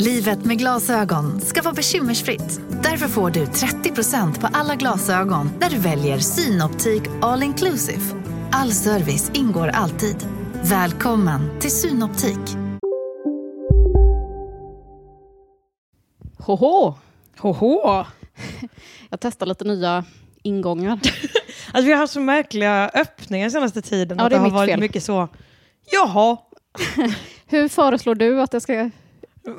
Livet med glasögon ska vara bekymmersfritt. Därför får du 30% på alla glasögon när du väljer Synoptik All Inclusive. All service ingår alltid. Välkommen till Synoptik. Hoho! Hoho! Jag testar lite nya ingångar. Alltså vi har haft så märkliga öppningar senaste tiden. Ja, att det är har mitt varit fel. mycket så, jaha, Hur föreslår du att jag ska...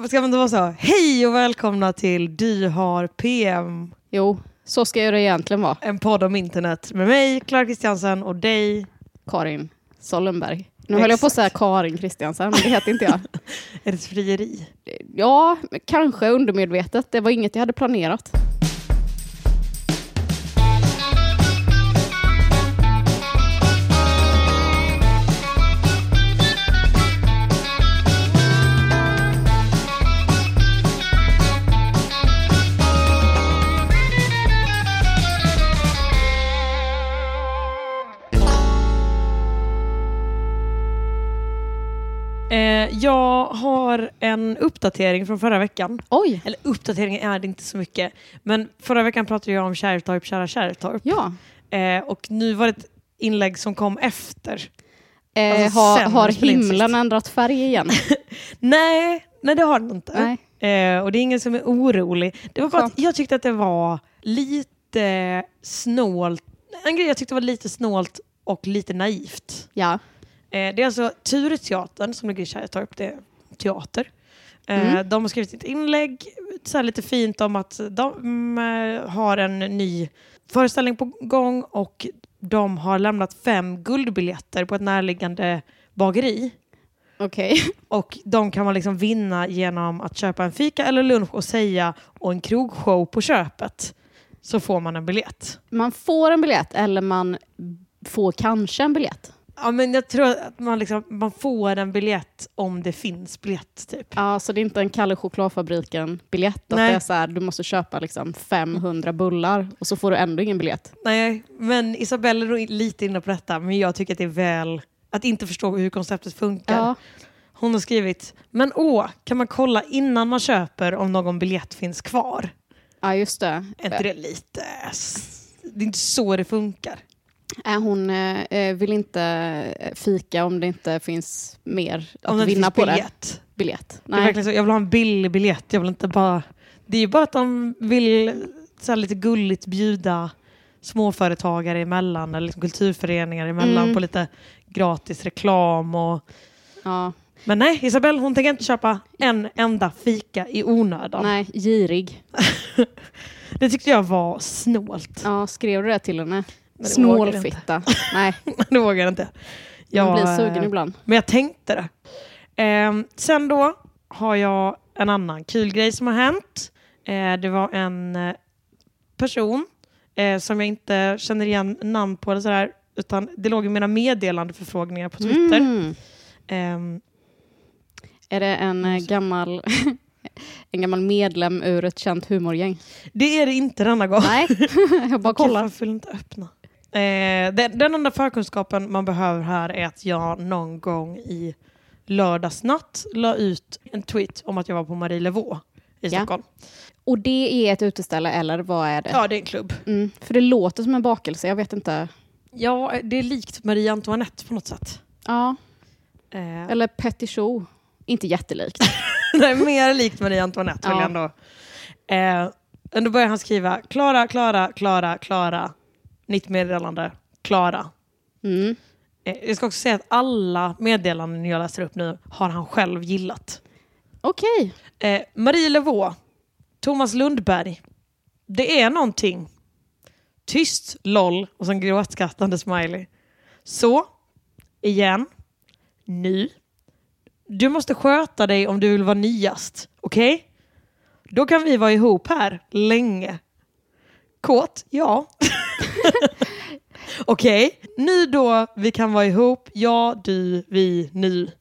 ska man inte vara så, hej och välkomna till Du har PM, Jo, så ska det egentligen vara. en podd om internet med mig, Clara Kristiansen och dig. Karin Sollenberg. Nu höll jag på att säga Karin Kristiansen, men det heter inte jag. Är det ett frieri? Ja, kanske undermedvetet. Det var inget jag hade planerat. Eh, jag har en uppdatering från förra veckan. Oj! Eller uppdatering är det inte så mycket. Men förra veckan pratade jag om Kärrtorp, kära Kärrtorp. Ja. Eh, och nu var det ett inlägg som kom efter. Eh, Alltså, har sen har himlen ändrat färg igen? Nej, nej det har den inte. Eh, och det är ingen som är orolig. Det var bara att jag tyckte att det var lite snålt. En grej jag tyckte var lite snålt och lite naivt. Ja. Eh, det är alltså Tureteatern som ligger i Kärrtorp. Det är teater. Eh, Mm. De har skrivit ett inlägg så lite fint om att de eh, har en ny föreställning på gång och de har lämnat fem guldbiljetter på ett närliggande bageri. Okej. Och de kan man liksom vinna genom att köpa en fika eller lunch och säga och en krogshow på köpet. Så får man en biljett. Man får en biljett eller man får kanske en biljett. Ja, men jag tror att man, liksom, man får en biljett om det finns biljett. Typ. Ja, så det är inte en Kalle chokladfabriken-biljett. Att Nej. det är så här, du måste köpa liksom 500 bullar och så får du ändå ingen biljett. Nej, men Isabelle är nog lite inne på detta, men jag tycker att det är väl att inte förstå hur konceptet funkar. Ja. Hon har skrivit, men åh, kan man kolla innan man köper om någon biljett finns kvar? ja, just det. Är inte det lite... Det är inte så det funkar. Är hon eh, eh, vill inte eh, fika om det inte finns mer att Om inte vinna på det. biljett. Biljett. Det är Nej. verkligen så, jag vill ha en billig biljett. Jag vill inte bara... Det är ju bara att de vill så lite gulligt bjuda småföretagare emellan eller liksom kulturföreningar emellan Mm. på lite gratis reklam. Och... Ja. Men nej, Isabelle hon tänker inte köpa en enda fika i onödan. Nej, girig. Det tyckte jag var snålt. Ja, skrev du det till henne? Snålfitta. Nej, det vågar jag inte. man Jag, blir sugen eh, ibland. Men jag tänkte det. Ehm, sen då har jag en annan kul grej som har hänt. Eh, det var en eh, person eh, som jag inte känner igen namn på eller sådär, utan det låg i mina meddelandeförfrågningar på Twitter. Mm. Ehm, Är det en eh, gammal, en gammal medlem ur ett känt humorgäng? det är det inte denna gång. Nej, jag bara kollar. Jag inte öppna. Eh, den, den enda förkunskapen man behöver här är att jag någon gång i lördagsnatt la ut en tweet om att jag var på Marie Levaux i Ja. Stockholm. Och det är ett uteställe eller vad är det? Ja, det är en klubb. Mm, för det låter som en bakelse, jag vet inte. Ja, det är likt Marie Antoinette på något sätt. Ja, Eh, eller Petit Chou. Inte jättelikt. det är mer likt Marie Antoinette vill Ja. jag ändå. Eh, då börjar han skriva Klara, Klara, Klara, Klara. Nytt meddelande. Klara. Mm. Eh, jag ska också säga att alla meddelanden jag läser upp nu har han själv gillat. Okej. Eh, Marie Levaux, Thomas Lundberg. Det är någonting. Tyst, LOL och sen gråtskrattande smiley. Så, igen, ny. Du måste sköta dig om du vill vara nyast, okej? Då kan vi vara ihop här länge. Kåt? Ja. Okej, nu då, vi kan vara ihop. Ja, du, vi, nu.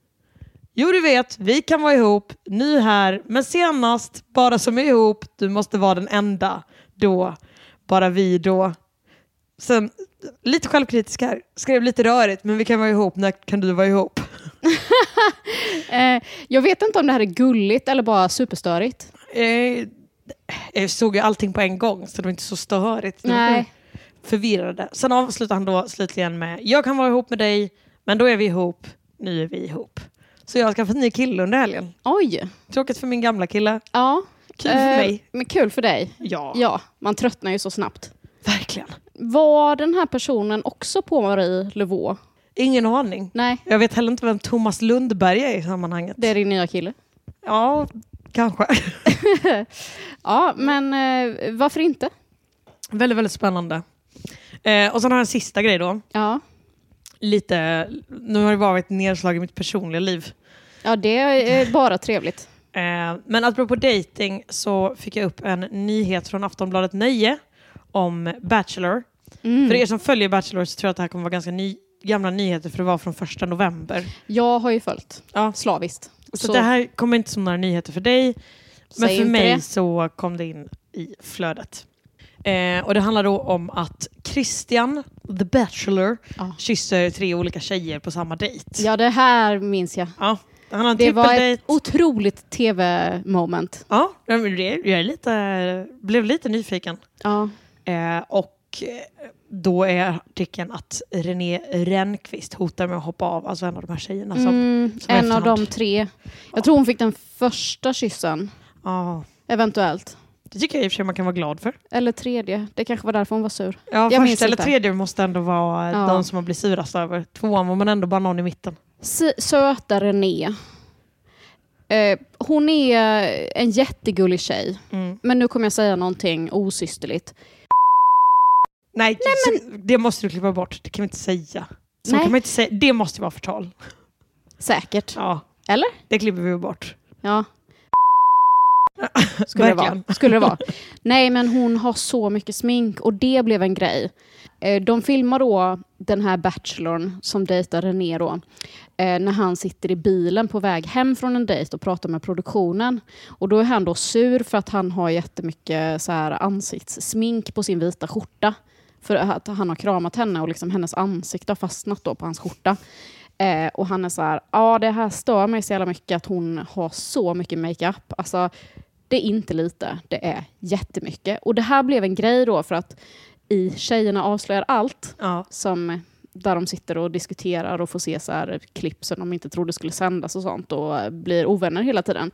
Jo, du vet, vi kan vara ihop, ny här, men senast, bara som är ihop, du måste vara den enda då, bara vi då. Sen, lite självkritisk här, skrev lite rörigt, men vi kan vara ihop, när kan du vara ihop? Eh, jag vet inte om det här är gulligt eller bara superstörigt. Eh, jag såg ju allting på en gång, så det var inte så störigt. Nej. Förvirrade. Sen avslutar han då slutligen med Jag kan vara ihop med dig, men då är vi ihop. Nu är vi ihop. Så jag har skaffat en ny kille under helgen. Oj. Tråkigt för min gamla kille. Ja. Kul för Eh, mig. Men kul för dig. Ja, Ja, man tröttnar ju så snabbt. verkligen. Var den här personen också på Marie Levaux? Ingen aning. Nej, Jag vet heller inte vem Thomas Lundberg är i sammanhanget. det är din nya kille. Ja, kanske. Ja, men eh, varför inte? väldigt, väldigt spännande. Eh, och sen har jag en sista grej då. Ja, Lite, nu har det varit nedslag i mitt personliga liv. ja det är bara trevligt. Eh, men apropå dating så fick jag upp en nyhet från Aftonbladet Nöje om Bachelor. Mm. För er som följer Bachelor så tror jag att det här kommer vara ganska ny, gamla nyheter för det var från första november. Jag har ju följt Ja. slaviskt. Så, det här kommer inte som några nyheter för dig, men för mig det. så kom det in i flödet. Eh, och det handlar då om att Christian, the Bachelor, Ja. kysser tre olika tjejer på samma dejt. Ja, det här minns jag. Ja, han har en Det var ett otroligt tv-moment. Ja, jag lite, blev lite nyfiken. Ja. Eh, och eh, då är artikeln att René Rennqvist hotar med att hoppa av, alltså en av de här tjejerna. Som, Mm, som en av de tre. Jag tror hon fick den första kyssen, ja, eventuellt. Det tycker jag i och för sig man kan vara glad för. Eller tredje. Det kanske var därför hon var sur. Ja, Jag första eller tredje måste ändå vara Ja. de som man blir surast över. Tvåan var man ändå bara någon i mitten. S- söta René. Eh, hon är en jättegullig tjej. Mm. Men nu kommer jag säga någonting osysterligt. Nej, så- det måste du klippa bort. Det kan vi inte säga. Så Nej. kan man inte säga. Det måste vara förtal. Säkert. Ja, Eller? det klipper vi bort. Ja. Skulle det, vara. Skulle det vara. Nej, men hon har så mycket smink och det blev en grej. Eh, de filmar då den här bachelorn som dejtar René då, eh, när han sitter i bilen på väg hem från en dejt och pratar med produktionen. Och då är han då sur för att han har jättemycket så här ansiktssmink på sin vita skjorta. För att han har kramat henne och liksom hennes ansikte har fastnat då på hans skjorta. Eh, och han är så här, ja det här stör mig så jävla mycket att hon har så mycket makeup. Alltså, det är inte lite, det är jättemycket. Och det här blev en grej då för att i Tjejerna avslöjar allt, Ja. som, där de sitter och diskuterar och får se så här klipp som de inte trodde skulle sändas och sånt och eh, blir ovänner hela tiden.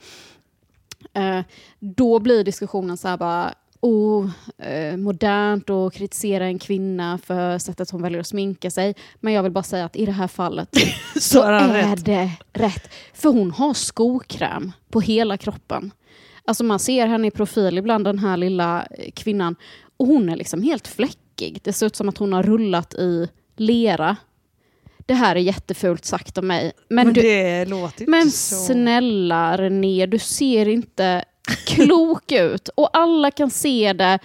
Eh, då blir diskussionen så här bara, oh, eh, modernt och kritisera en kvinna för sättet hon väljer att sminka sig. Men jag vill bara säga att i det här fallet så är är rätt. det rätt. För hon har skokräm på hela kroppen. Alltså man ser henne i profil ibland, den här lilla eh, kvinnan. Och hon är liksom helt fläckig. Det ser ut som att hon har rullat i lera. Det här är jättefult sagt av mig. Men, Men, du, det låter ju men så... snälla René, du ser inte klok ut. Och alla kan se det.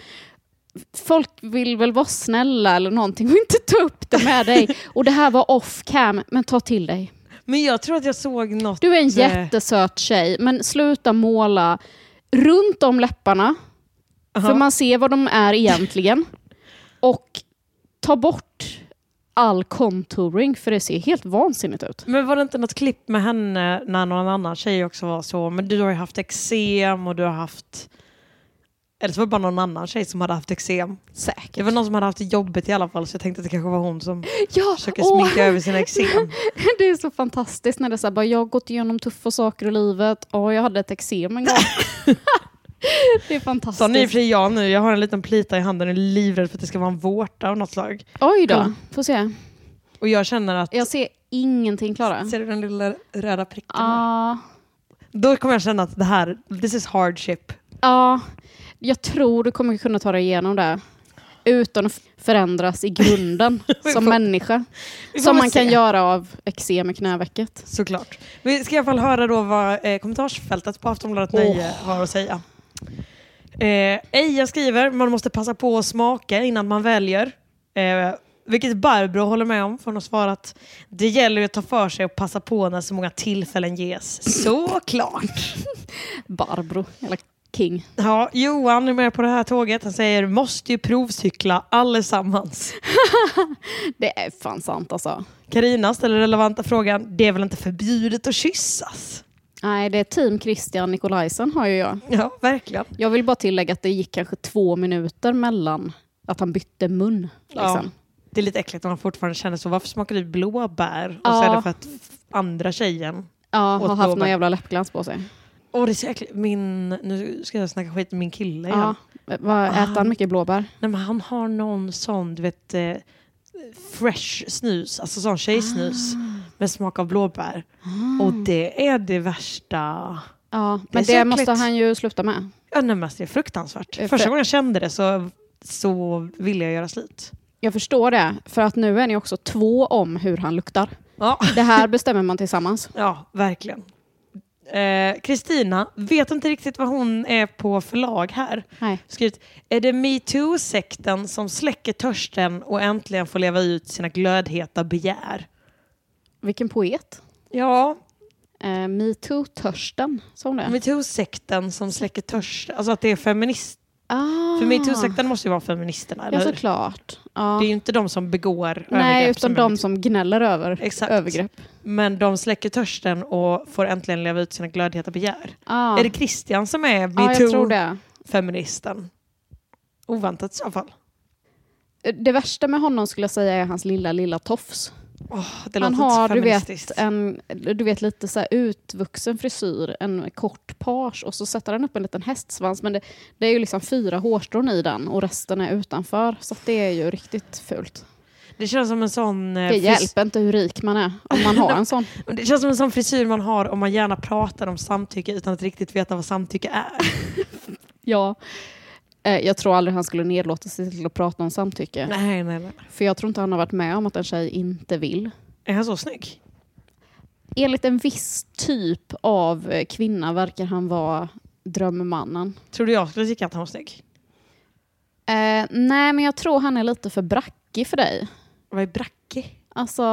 Folk vill väl vara snälla eller någonting och inte ta upp det med dig. Och det här var off cam, men ta till dig. Men jag tror att jag såg något... Du är en eh, jättesöt tjej, men sluta måla runt om läpparna. För aha. man ser vad de är egentligen. Och ta bort all contouring, för det ser helt vansinnigt ut. Men var det inte något klipp med henne när någon annan tjej också var så? Men du har ju haft eksem och du har haft... Eller så var det bara någon annan tjej som hade haft eksem. Säkert. Det var någon som hade haft det jobbigt i alla fall så jag tänkte att det kanske var hon som ja, försöker åh, sminka över sina eksem. Det är så fantastiskt när det är så här, bara, jag har gått igenom tuffa saker i livet och jag hade ett eksem en gång. det är Sa ni för fantastiskt. sig ja nu, jag har en liten plita i handen och är livrädd för att det ska vara en vårta av något slag. Oj då, Kolla. får se. Och jag känner att... Jag ser ingenting Klara. Ser du den lilla röda pricken? Ja, Då kommer jag känna att det här, this is hardship. ja, jag tror du kommer kunna ta dig igenom det. utan att förändras i grunden som människa. Som man kan se. göra av eksem i knävecket. Såklart. Vi ska i alla fall höra då vad eh, kommentarsfältet på Aftonbladet Nöje har att säga. Eh, Eja skriver, man måste passa på att smaka innan man väljer. Eh, vilket Barbro håller med om, för hon har svarat det gäller att ta för sig och passa på när så många tillfällen ges. Såklart! Barbro, King. Ja, Johan är med på det här tåget. Han säger måste ju provcykla allesammans. Det är fan sant alltså. Karina ställer relevanta frågan, det är väl inte förbjudet att kyssas? Nej, det är team Christian Nikolajsen har ju jag. Ja, verkligen. Jag vill bara tillägga att det gick kanske två minuter mellan att han bytte mun. Ja. Liksom. Det är lite äckligt om man fortfarande känner så. Varför smakar du blåbär? Och Ja. så är det för att andra tjejen... Ja, har haft någon jävla läppglans på sig. Åh, det är äckligt. Min... Nu ska jag snacka skit med min kille igen. Ja. Vad, äter Ah. han mycket blåbär? Nej, men han har någon sån, du vet, eh, fresh snus. Alltså sån tjejsnus med smak av blåbär. Och det är det värsta. Ja, Det men det äckligt. måste han ju sluta med. Ja, nej, men det är fruktansvärt. Eh, Första för- gången jag kände det så, så ville jag göra slit. Jag förstår det, för att nu är ni också två om hur han luktar. Ja, Det här bestämmer man tillsammans. ja verkligen. Eh, Kristina vet inte riktigt vad hon är på förlag här. Nej. Skrivit, är det metoo-sekten som släcker törsten och äntligen får leva ut sina glödheta begär? Vilken poet. Ja, Eh, Metoo-törsten, sa hon det? metoo-sekten som släcker törsten. Alltså att det är feminist. Ah. För metoo-sekten måste ju vara feministerna, eller Ja, hur? såklart. Ja. Det är ju inte de som begår Nej, övergrepp. utan är de metoo. som gnäller över Exakt. övergrepp. Men de släcker törsten och får äntligen leva ut sina glödheta begär. Ah. Är det Christian som är ja, jag tror det. metoo-feministen? Oväntat i så fall. Det värsta med honom skulle jag säga är hans lilla, lilla tofs. Det Han har, du vet, en du vet, lite så utvuxen frisyr, en kort page och så sätter han upp en liten hästsvans. Men det, det är ju liksom fyra hårstrån i den och resten är utanför. Så det är ju riktigt fult. Det känns som en sån... eh, Det hjälper inte hur rik man är om man har en sån. Det känns som en sån frisyr man har om man gärna pratar om samtycke utan att riktigt veta vad samtycke är. Ja. Eh, Jag tror aldrig han skulle nedlåta sig till att prata om samtycke. nej, nej, nej. För jag tror inte han har varit med om att en tjej inte vill. Är han så snygg? Enligt en viss typ av kvinna verkar han vara drömmannen. Tror du jag skulle tycka att han var snygg? Eh, nej, men jag tror han är lite för brackig för dig. Vad är bracke? Alltså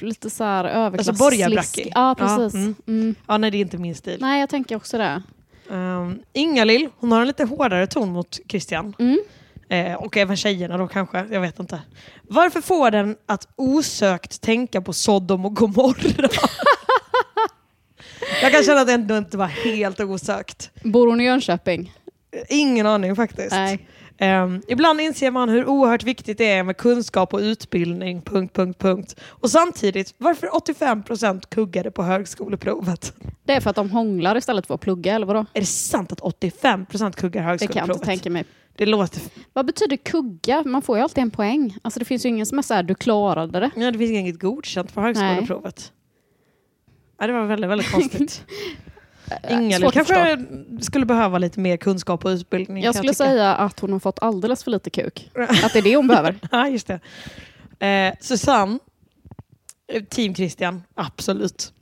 lite så här överklass. Alltså borgarbrackig? Ja, Ja, precis. mm. Mm. Ja, nej, det är inte min stil. Nej, jag tänker också det. Um, Inga-Lill, hon har en lite hårdare ton mot Christian. Mm. Eh, och även tjejerna då kanske, jag vet inte. Varför får den att osökt tänka på Sodom och Gomorra? jag kan känna att det ändå inte var helt osökt. Bor hon i Jönköping? Ingen aning faktiskt. Nej. Ehm, ibland inser man hur oerhört viktigt det är med kunskap och utbildning. Punkt, punkt, punkt. Och samtidigt, varför 85% kuggade på högskoleprovet? Det är för att de hånglar istället för att plugga, eller vadå? Är det sant att 85% kuggar Det kan jag högskoleprovet? inte tänka mig. Det låter... Vad betyder kugga? Man får ju alltid en poäng. Alltså det finns ju ingen som är så här, du klarade det. Ja, det finns inget godkänt på högskoleprovet. Ja, det var väldigt, väldigt konstigt. Inga svårt att kanske skulle behöva lite mer kunskap och utbildning. Jag skulle tycka. säga att hon har fått alldeles för lite kuk. Att det är det hon behöver. Ja, just det. Eh, Susanne, eh, team Christian, absolut.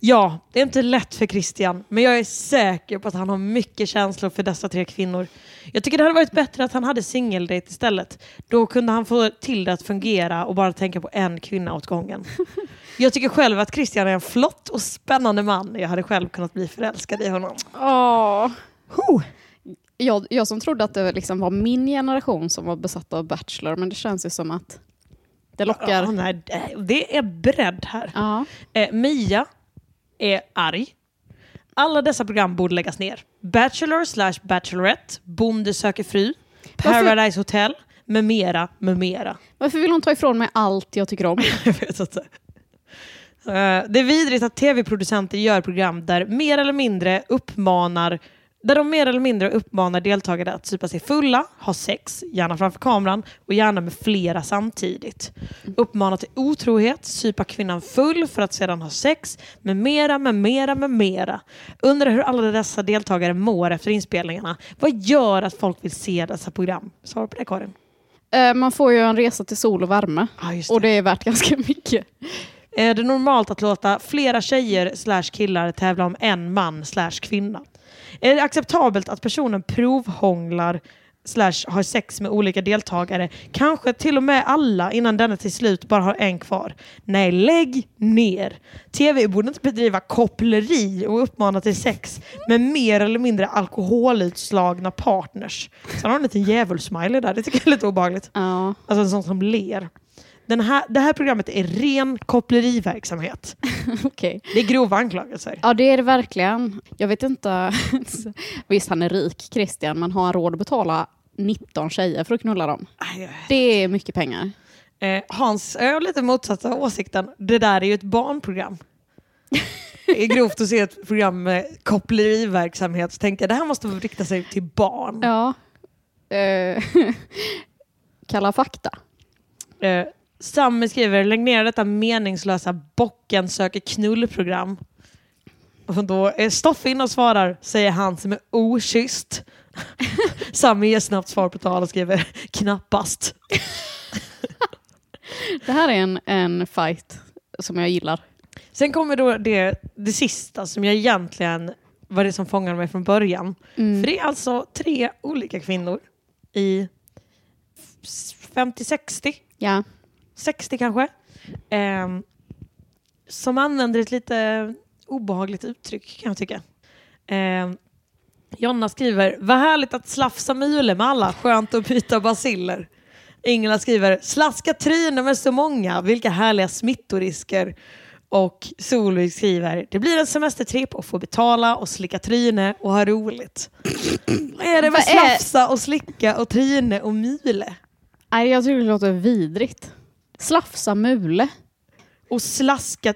Ja, det är inte lätt för Christian, men jag är säker på att han har mycket känslor för dessa tre kvinnor. Jag tycker det hade varit bättre att han hade singeldate istället. Då kunde han få till det att fungera och bara tänka på en kvinna åt gången. Jag tycker själv att Christian är en flott och spännande man. Jag hade själv kunnat bli förälskad i honom. Åh. Jag, jag som trodde att det liksom var min generation som var besatt av Bachelor, men det känns ju som att det lockar. Ja, nej, det- det är bredd här. Ja. Eh, Mia är arg. Alla dessa program borde läggas ner. Bachelor slash Bachelorette, Bonde söker fru, Paradise Hotel, med mera, med mera. Varför vill hon ta ifrån mig allt jag tycker om? Jag vet inte. Eh, det är vidrigt att tv-producenter gör program där mer eller mindre uppmanar Där de mer eller mindre uppmanar deltagare att supa sig fulla, ha sex, gärna framför kameran och gärna med flera samtidigt. Uppmanar till otrohet, supa kvinnan full för att sedan ha sex, med mera, med mera, med mera. Undrar hur alla dessa deltagare mår efter inspelningarna. Vad gör att folk vill se dessa program? Svar på det Karin. Eh, man får ju en resa till sol och värme. Ja, just Och det är värt ganska mycket. Är det normalt att låta flera tjejer slash killar tävla om en man slash kvinna? Är det acceptabelt att personen provhånglar slash har sex med olika deltagare, kanske till och med alla innan denna till slut bara har en kvar? Nej, lägg ner! TV borde inte bedriva koppleri och uppmana till sex med mer eller mindre alkoholutslagna partners. Sen har han en liten djävulsmiley där, det tycker jag är lite obehagligt. Ja. Alltså en sån som ler. Den här, det här programmet är ren koppleriverksamhet. Okej. Det är grova anklagelser. Ja, det är det verkligen. Jag vet inte. Visst, han är rik, Christian, men har han råd att betala 19 tjejer för att knulla dem? Aj, Det är mycket pengar. Eh, Hans är lite motsatta åsikten. Det där är ju ett barnprogram. Det är grovt att se ett program med koppleriverksamhet. Så tänkte jag det här måste rikta sig till barn. Ja. Eh, Kalla fakta. Eh, Sammy skriver, lägg ner detta meningslösa bocken söker knullprogram. Och då är Stoffe inne och svarar, säger han som är okysst. Sammy ger snabbt svar på tal och skriver, knappast. Det här är en, en fight som jag gillar. Sen kommer då det, det sista som jag egentligen var det som fångade mig från början. Mm. För det är alltså tre olika kvinnor i 50-60, Ja. 60 kanske, ehm, som använder ett lite obehagligt uttryck kan jag tycka. Ehm, Jonna skriver, vad härligt att slafsa mule med alla, skönt att byta basiller. Ingela skriver, slaska tryne med så många, vilka härliga smittorisker. Och Solveig skriver, det blir en semestertripp och få betala och slicka tryne och ha roligt. Vad är det med slafsa och slicka och tryne och mule? Nej, jag tycker det låter vidrigt. Slafsa mule. Och slaska,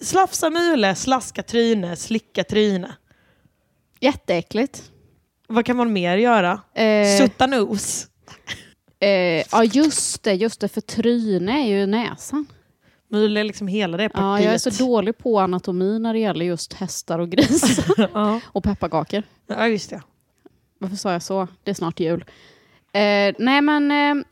slafsa mule, slaska tryne, slicka tryne. Jätteäckligt. Vad kan man mer göra? Eh, Sutta nos. eh, ja, just det. Just det, för tryne är ju näsan. Mule är liksom hela det partiet. Ja, jag är så dålig på anatomi när det gäller just hästar och grisar. ja. och pepparkakor. ja, just det. Varför sa jag så? Det är snart jul. Eh, nej, men eh,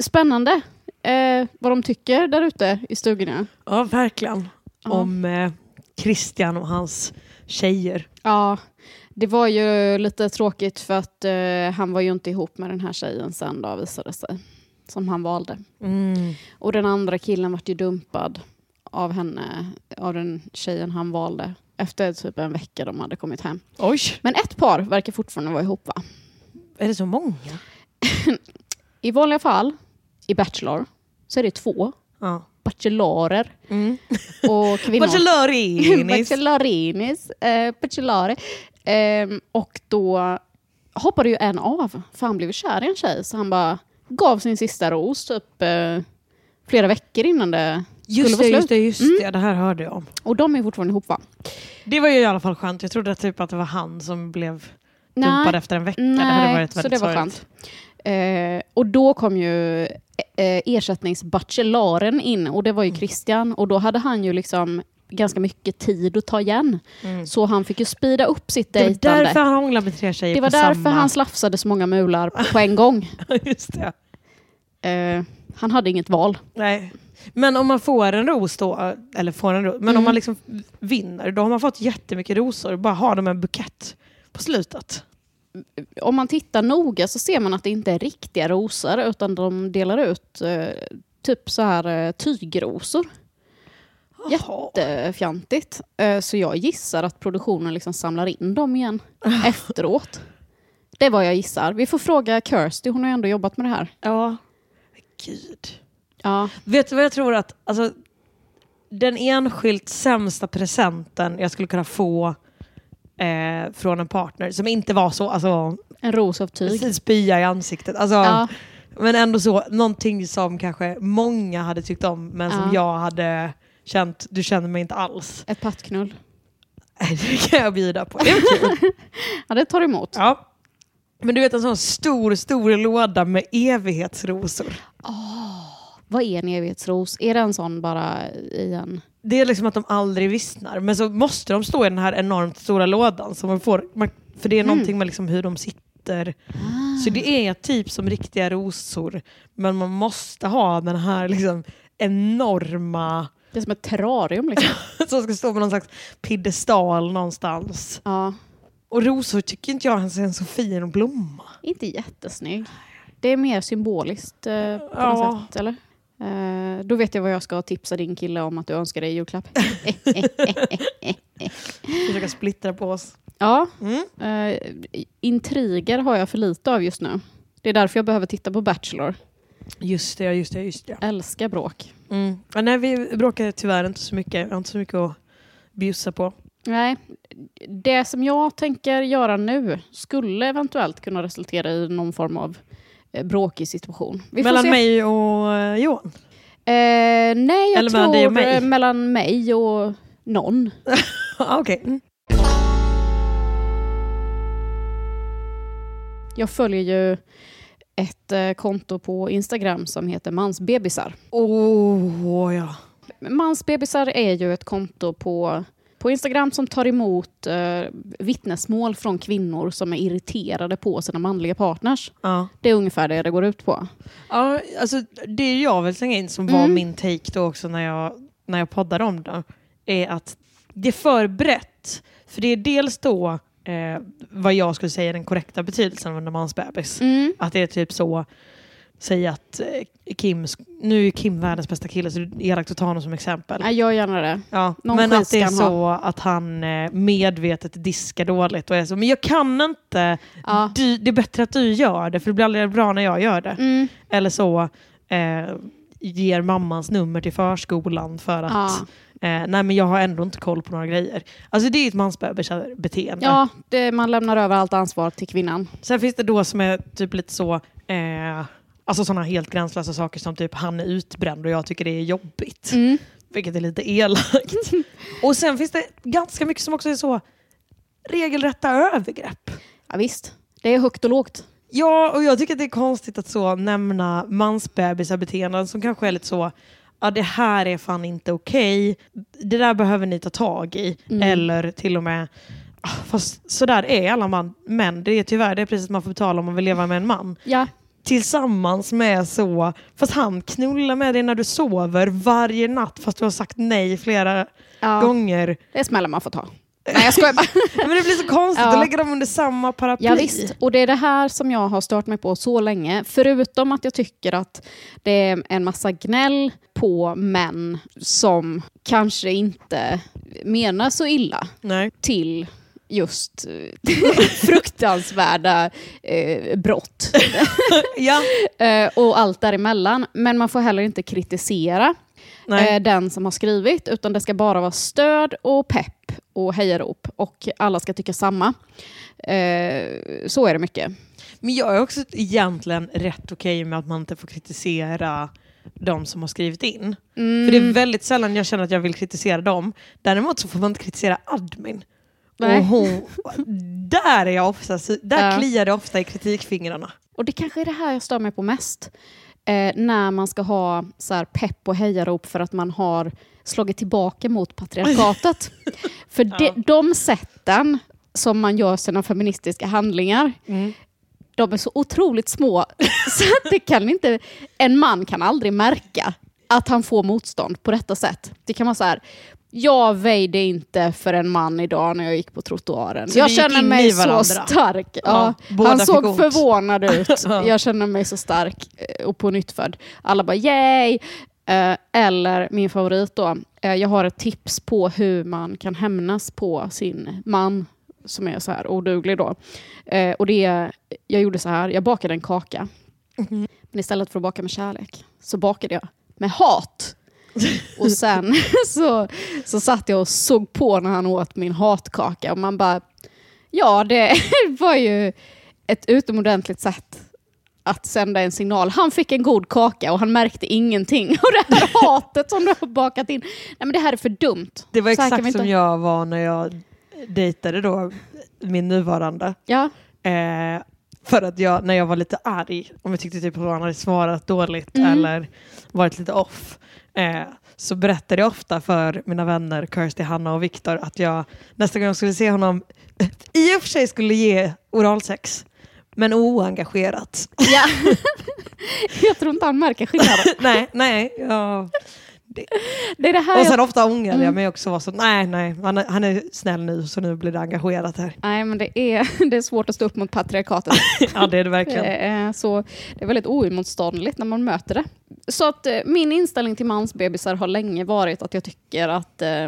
spännande eh, vad de tycker där ute i stugorna. Ja, verkligen. Ja. Om eh, Christian och hans tjejer. Ja, det var ju lite tråkigt för att eh, han var ju inte ihop med den här tjejen sen då visade det sig. Som han valde. Mm. Och den andra killen vart ju dumpad av henne, av den tjejen han valde. Efter typ en vecka de hade kommit hem. Oj, Men ett par verkar fortfarande vara ihop va? är det så många? I vanliga fall, i Bachelor, så är det två Ja. bachelorer Mm. och kvinnor. Bachelorinis. Bachelorinis. Eh, bachelore. Ehm, och då hoppade ju en av, för han blev kär i en tjej. Så han bara gav sin sista ros typ eh, flera veckor innan det Just skulle det, vara just slut. det, just Mm. det. Det här hörde jag om. Och de är fortfarande ihop va? Det var ju i alla fall skönt. Jag trodde typ att det var han som blev dumpad efter en vecka. det hade Nej, varit så väldigt det var sorgligt. skönt. Eh, och då kom ju eh, ersättningsbachelaren in och det var ju Mm. Christian och då hade han ju liksom ganska mycket tid att ta igen. Mm. Så han fick ju speeda upp sitt Det var dejtande. därför han hånglade med tre tjejer Det var därför samma... han slafsade så många mular på en gång. just det. Eh, han hade inget val. Nej. Men om man får en ros då, eller får en ros, men Mm. om man liksom vinner, då har man fått jättemycket rosor. Bara har de en bukett på slutet. Om man tittar noga så ser man att det inte är riktiga rosor utan de delar ut eh, typ så här eh, tygrosor. Jaha. Jättefjantigt. Eh, så jag gissar att produktionen liksom samlar in dem igen efteråt. Det är vad jag gissar. Vi får fråga Kirsty, hon har ju ändå jobbat med det här. Ja. Gud. Ja, Vet du vad jag tror att, alltså, den enskilt sämsta presenten jag skulle kunna få eh, från en partner som inte var så, alltså en ros av tyg. spya i ansiktet. Alltså, Ja, Men ändå så, någonting som kanske många hade tyckt om men som Ja. jag hade känt, du känner mig inte alls. ett pattknull. Det kan jag bjuda på. Det. Ja, det tar emot. Ja. Men du vet en sån stor, stor låda med evighetsrosor. Vad är en evighetsros? Är det en sån bara i en... Det är liksom att de aldrig vissnar. Men så måste de stå i den här enormt stora lådan. Så man får, man, för det är någonting med liksom hur de sitter. Så det är typ som riktiga rosor. Men man måste ha den här liksom enorma Det är som ett terrarium liksom. som ska stå på någon slags piedestal någonstans. Ja, Och rosor tycker inte jag ens är en så fin blomma. inte jättesnygg. Det är mer symboliskt eh, på Ja. något sätt, eller? Eh, då vet jag vad jag ska tipsa din kille om att du önskar dig i julklapp. Försöka splittra på oss. ja, Mm. eh, intriger har jag för lite av just nu. Det är därför jag behöver titta på Bachelor. Just det, just det, just det. Älskar bråk. Mm. Ja, nej, vi bråkar tyvärr inte så mycket. Jag har inte så mycket att bjussa på. Nej, det som jag tänker göra nu skulle eventuellt kunna resultera i någon form av bråkig situation. Vi Mellan mig och eh, Johan. Eh, nej, jag Eller mellan tror dig och mig? eh, mellan mig och någon. Ah, Okej. Mm. Jag följer ju ett eh, konto på Instagram som heter Mansbebisar. Åh, ja. Mansbebisar är ju ett konto på, på Instagram som tar emot eh, vittnesmål från kvinnor som är irriterade på sina manliga partners. Ja. Det är ungefär det det går ut på. ja, alltså det jag vill slänga in som var Mm. min take då också när jag, när jag poddade om det, är att det är för brett. För det är dels då eh, vad jag skulle säga är den korrekta betydelsen av en mansbebis. Mm. Att det är typ så, säg att eh, Kim, nu är Kim världens bästa kille så det är elakt att ta honom som exempel. Ja, gör gärna det. Ja, Någon men att det är så att han eh, medvetet diskar dåligt och är så, men jag kan inte, Ja. du, det är bättre att du gör det för det blir aldrig bra när jag gör det. Mm. Eller så eh, ger mammans nummer till förskolan för att Ja. eh, nej men jag har ändå inte koll på några grejer. Alltså det är ett mansbeteende. Ja, det, man lämnar över allt ansvar till kvinnan. Sen finns det då som är typ lite så, eh, alltså sådana helt gränslösa saker som typ han är utbränd och jag tycker det är jobbigt. Mm. Vilket är lite elakt. och sen finns det ganska mycket som också är så regelrätta övergrepp. Ja, visst, det är högt och lågt. Ja, och jag tycker att det är konstigt att så nämna mansbebisar-beteenden som kanske är lite så, ja det här är fan inte okej, det där behöver ni ta tag i. Mm. Eller till och med, ah, fast sådär är alla man, män, det är tyvärr det priset man får betala om man vill leva med en man. Ja, Tillsammans med så, fast han knullar med dig när du sover varje natt fast du har sagt nej flera ja. gånger. det är smällar man får ta. Nej, jag skojar bara. Men det blir så konstigt Ja. att lägga dem under samma paraply. Ja, visst, och det är det här som jag har stört mig på så länge. Förutom att jag tycker att det är en massa gnäll på män som kanske inte menar så illa Nej. till just eh, fruktansvärda eh, brott Ja. eh, och allt däremellan. Men man får heller inte kritisera eh, den som har skrivit, utan det ska bara vara stöd och pepp och hejarop och alla ska tycka samma. Eh, så är det mycket. Men jag är också egentligen rätt okej med att man inte får kritisera de som har skrivit in. Mm. För det är väldigt sällan jag känner att jag vill kritisera dem. Däremot så får man inte kritisera admin. Nej. Och hon, där är jag ofta, där Ja. kliar det ofta i kritikfingrarna. Och det kanske är det här jag stör mig på mest. Eh, när man ska ha så här pepp och hejarop för att man har slagit tillbaka mot patriarkatet. för de, de sätten som man gör sina feministiska handlingar, Mm. de är så otroligt små så att det kan inte, en man kan aldrig märka att han får motstånd på detta sätt. Det kan vara så här, jag väjde inte för en man idag när jag gick på trottoaren. Så jag känner mig så stark. Ja, Ja, han såg ont. förvånad ut. Ja. Jag känner mig så stark och på nyttfödd. Alla bara yay! Eh, Eller min favorit då, eh, jag har ett tips på hur man kan hämnas på sin man som är så här oduglig då. Eh, Och det jag gjorde så här, jag bakade en kaka. Mhm. Men istället för att baka med kärlek så bakade jag med hat. Och sen så, så satt jag och såg på när han åt min hatkaka och man bara, ja det var ju ett utomordentligt sätt att sända en signal. Han fick en god kaka och han märkte ingenting. Och det här hatet som du har bakat in, nej men det här är för dumt. Det var exakt som jag var när jag dejtade då min nuvarande. Ja. Eh, för att jag, när jag var lite arg, om jag tyckte typ att han hade svarat dåligt Mm. eller varit lite off, eh, så berättade jag ofta för mina vänner Kirsty, Hanna och Viktor att jag nästa gång jag skulle se honom i och för sig skulle ge oralsex, men oengagerat. ja. jag tror inte han märker skillnaden. nej, nej. Ja. Det är det här Och jag sen ofta ångrade jag Mm. mig också. Var så, nej, nej, han är, han är snäll nu så nu blir det engagerat här. Nej, men det är, det är svårt att stå upp mot patriarkatet. ja, det är det verkligen. Eh, Så det är väldigt oemotståndligt när man möter det. Så att eh, min inställning till mansbebisar har länge varit att jag tycker att, eh,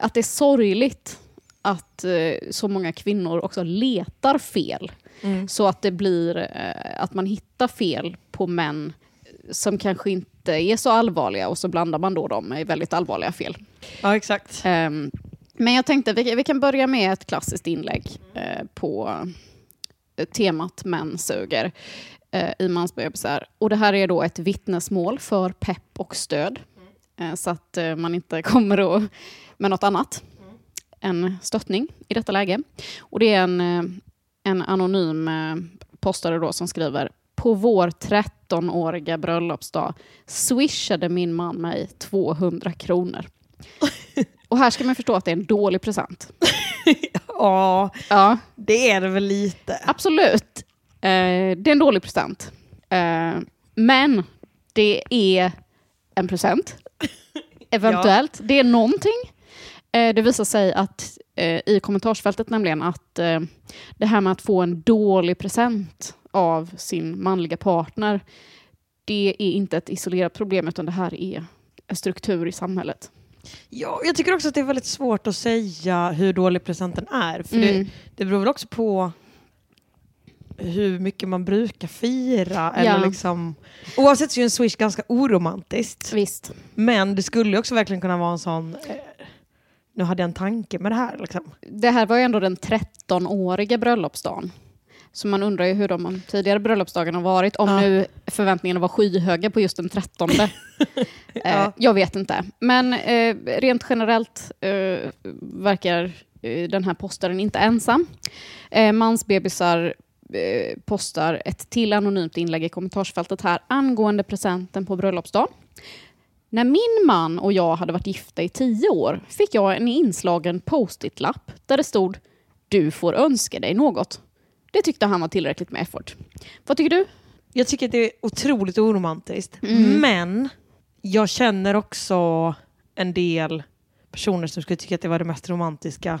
att det är sorgligt att så många kvinnor också letar fel. Mm. Så att det blir att man hittar fel på män som kanske inte är så allvarliga och så blandar man då dem med väldigt allvarliga fel. Ja, exakt. Ehm, men jag tänkte vi, vi kan börja med ett klassiskt inlägg eh, på eh, temat män suger eh, i mansbebisar. Och det här är då ett vittnesmål för pepp och stöd. Eh, så att man inte kommer att, med något annat än stöttning i detta läge. Och det är en, en anonym postare då som skriver på vår 13-åriga bröllopsdag swishade min man mig 200 kronor. Och här ska man förstå att det är en dålig present. Ja, Ja, det är det väl lite. absolut. Eh, det är en dålig present. Eh, men det är en present. Eventuellt. Det är någonting. Eh, det visar sig att eh, i kommentarsfältet nämligen att eh, det här med att få en dålig present av sin manliga partner, det är inte ett isolerat problem utan det här är en struktur i samhället. Ja, jag tycker också att det är väldigt svårt att säga hur dålig presenten är. För det, Mm. det beror väl också på hur mycket man brukar fira. Eller Ja. liksom, oavsett så är ju en swish ganska oromantiskt. Visst. Men det skulle också verkligen kunna vara en sån... Nu hade jag en tanke med det här. Liksom. det här var ju ändå den 13-åriga bröllopsdagen. Så man undrar ju hur de tidigare bröllopsdagarna har varit, om Ja. nu förväntningarna var skyhöga på just den 13. eh, Ja. Jag vet inte. Men eh, rent generellt eh, verkar den här postaren inte ensam. Eh, mansbebisar postar ett till anonymt inlägg i kommentarsfältet här angående presenten på bröllopsdagen. När min man och jag hade varit gifta i tio år fick jag en inslagen post-it-lapp där det stod “Du får önska dig något”. Det tyckte han var tillräckligt med effort. Vad tycker du? Jag tycker att det är otroligt oromantiskt. Mm. Men jag känner också en del personer som skulle tycka att det var det mest romantiska.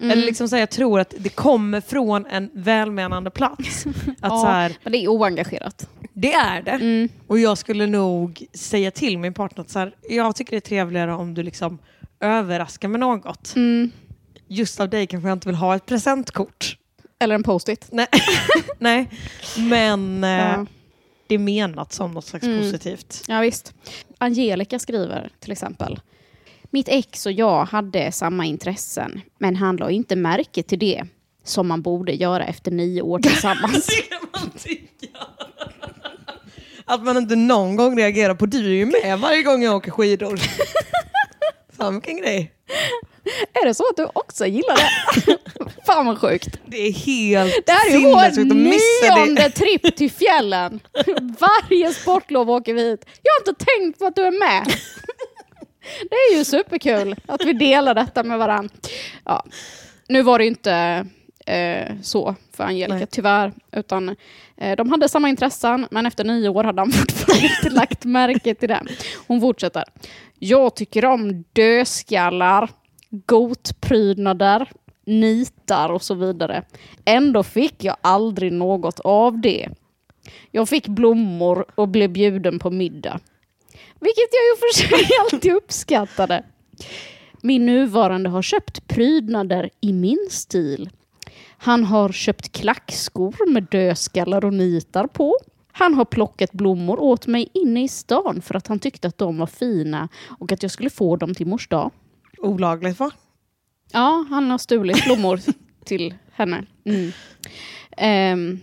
Mm. Eller liksom så här, jag tror att det kommer från en välmenande plats. Att Ja. så här, Men det är oengagerat. det är det. Mm. Och jag skulle nog säga till min partner att så här, jag tycker det är trevligare om du liksom överraskar med något. Mm. Just av dig kanske jag inte vill ha ett presentkort. Eller en post-it. Nej, Nej. men eh, Ja. det är menat som något slags Mm. positivt. Ja, visst. Angelica skriver till exempel. Mitt ex och jag hade samma intressen, men han la inte märke till det som man borde göra efter nio år tillsammans. Att man inte någon gång reagerar på du är ju med varje gång jag åker skidor. Fan vilken grej. är det så att du också gillar det? Fan vad sjukt. Det är helt Det här är ju vår nionde tripp till fjällen. Varje sportlov åker vi hit. Jag har inte tänkt på att du är med. Det är ju superkul att vi delar detta med varandra. Ja. Nu var det ju inte eh, så för Angelica, Nej. tyvärr. Utan eh, de hade samma intressen, men efter nio år hade han fortfarande inte lagt märke till det. Hon fortsätter. Jag tycker om dödskallar, gotprydnader, nitar och så vidare. Ändå fick jag aldrig något av det. Jag fick blommor och blev bjuden på middag. Vilket jag ju för sig alltid uppskattade. Min nuvarande har köpt prydnader i min stil. Han har köpt klackskor med dödskallar och nitar på. Han har plockat blommor åt mig inne i stan för att han tyckte att de var fina och att jag skulle få dem till mors dag. Olagligt va? Ja, han har stulit blommor till henne. Mm. Ehm,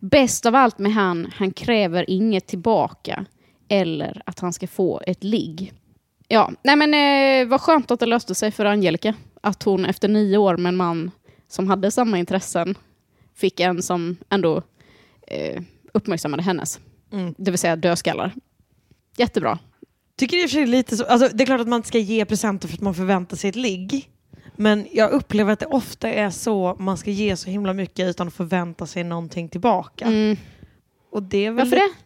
bäst av allt med han, han kräver inget tillbaka eller att han ska få ett ligg. Ja, nej men eh, vad skönt att det löste sig för Angelica. Att hon efter nio år med en man som hade samma intressen fick en som ändå eh, uppmärksammade hennes. Mm. Det vill säga dödskallar. Jättebra. Tycker i och för sig lite så, alltså, det är klart att man inte ska ge presenter för att man förväntar sig ett ligg. Men jag upplever att det ofta är så man ska ge så himla mycket utan att förvänta sig någonting tillbaka. Mm. Och det är väl Varför det?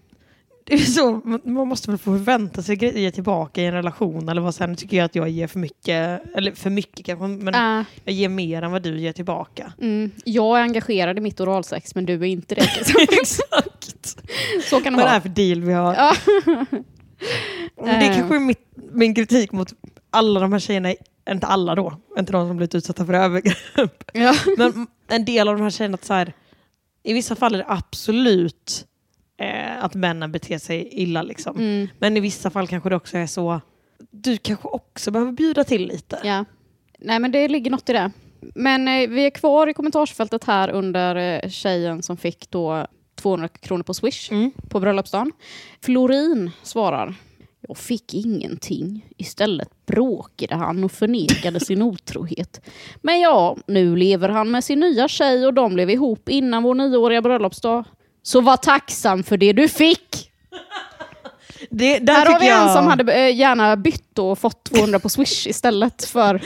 Det är så, man- måste väl få förvänta sig grejer tillbaka i en relation eller vad sen tycker jag att jag ger för mycket, eller för mycket kanske, men Äh, jag ger mer än vad du ger tillbaka. mm. Jag är engagerad i mitt oralsex men du är inte det. Exakt! Så kan det Vad är det vara. här för deal vi har? Det Eh. kanske är mitt, min kritik mot alla de här tjejerna, inte alla då, inte de som blivit utsatta för övergrepp, Ja. men en del av de här tjejerna, att så här, i vissa fall är det absolut eh, att männen beter sig illa liksom. Mm. Men i vissa fall kanske det också är så, du kanske också behöver bjuda till lite. Ja. Nej men det ligger något i det. Men eh, vi är kvar i kommentarsfältet här under eh, tjejen som fick då 200 kronor på Swish Mm. på bröllopsdagen. Florin svarar. Jag fick ingenting. Istället bråkade han och förnekade sin otrohet. Men ja, nu lever han med sin nya tjej och de blev ihop innan vår nioåriga bröllopsdag. Så var tacksam för det du fick! Det, där Här har vi en jag- som hade eh, gärna bytt och fått 200 på Swish istället för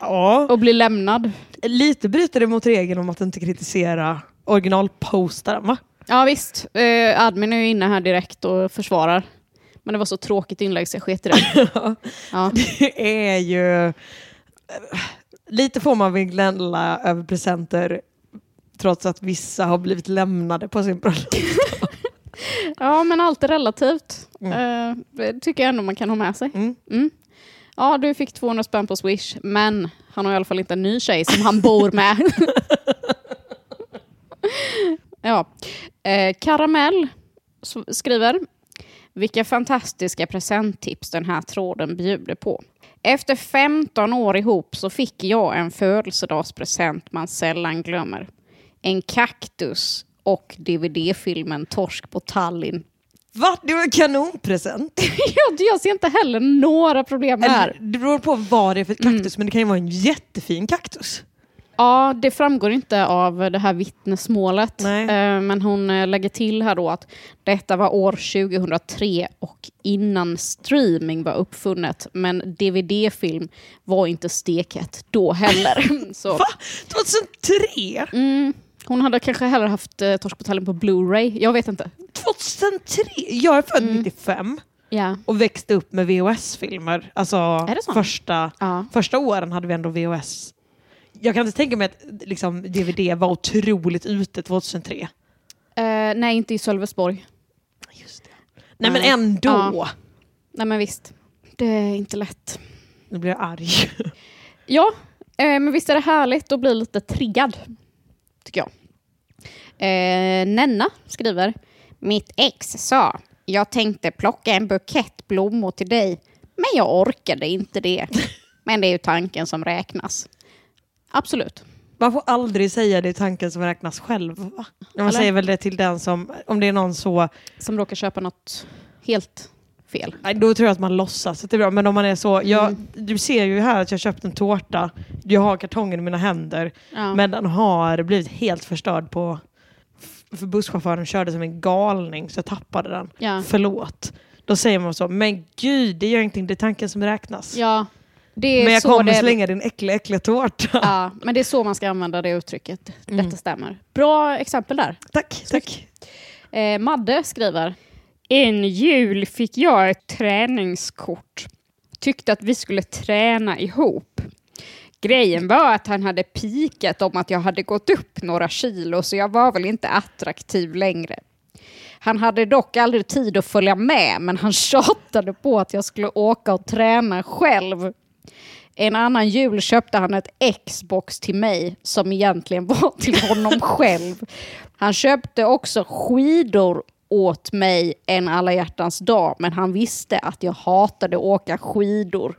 Ja, att bli lämnad. lite bryter det mot regeln om att inte kritisera originalpostaren va? Ja visst, eh, admin är ju inne här direkt och försvarar. Men det var så tråkigt inlägg så jag sket i det. Ja. Det är ju... eh, Lite får man väl gnälla över presenter trots att vissa har blivit lämnade på sin bröllop. ja, men allt är relativt. Eh, det tycker jag ändå man kan ha med sig. Mm. Mm. Ja, du fick 200 spänn på Swish, men han har i alla fall inte en ny tjej som han bor med. ja. Eh, Karamell skriver, vilka fantastiska presenttips den här tråden bjuder på. Efter 15 år ihop så fick jag en födelsedagspresent man sällan glömmer. En kaktus och DVD-filmen Torsk på Tallinn. Va? Det var en kanonpresent. Jag, jag ser inte heller några problem här. Eller, det beror på vad det är för kaktus men det kan ju vara en jättefin kaktus. Ja, det framgår inte av det här vittnesmålet. Nej. Eh, Men hon eh, lägger till här då att detta var år 2003 och innan streaming var uppfunnet. Men DVD-film var inte stekhett då heller. Så, Va? 2003? mm, hon hade kanske hellre haft eh, Torsk på Blu-ray. Jag vet inte. 2003? Jag är född Mm. 95 Ja. och växte upp med VHS-filmer. Alltså det så? första, ja. första åren hade vi ändå VHS. Jag kan inte tänka mig att liksom, DVD var otroligt ute 2003. Eh, nej, inte i Sölvesborg. Just det. Nej men Nej. ändå. Ja. Nej, men visst. Det är inte lätt. Nu blir jag arg. Ja, eh, men visst är det härligt att bli lite triggad, tycker jag. Eh, Nenna skriver, mitt ex sa, jag tänkte plocka en bukett blommor till dig, men jag orkade inte det. Men det är ju tanken som räknas. Absolut. Man får aldrig säga det i tanken som räknas själv. Va? Man Eller? säger väl det till den som, om det är någon så, Som råkar köpa något helt fel. nej, då tror jag att man låtsas att det är bra. Men om man är så, jag, Mm. du ser ju här att jag köpt en tårta, jag har kartongen i mina händer, Ja. men den har blivit helt förstörd på, för busschauffören körde som en galning så jag tappade den. ja. Förlåt. Då säger man så, men gud, det gör ingenting, det är tanken som räknas. Ja, men jag så kommer det, slänga din äckliga, äckliga tårta. Ja, men det är så man ska använda det uttrycket. Mm. Detta stämmer. Bra exempel där. Tack, tack. Eh, Madde skriver. En jul fick jag ett träningskort. Tyckte att vi skulle träna ihop. Grejen var att han hade pikat om att jag hade gått upp några kilo så jag var väl inte attraktiv längre. Han hade dock aldrig tid att följa med men han tjatade på att jag skulle åka och träna själv. En annan jul köpte han ett Xbox till mig som egentligen var till honom själv. Han köpte också skidor åt mig en alla hjärtans dag men han visste att jag hatade åka skidor.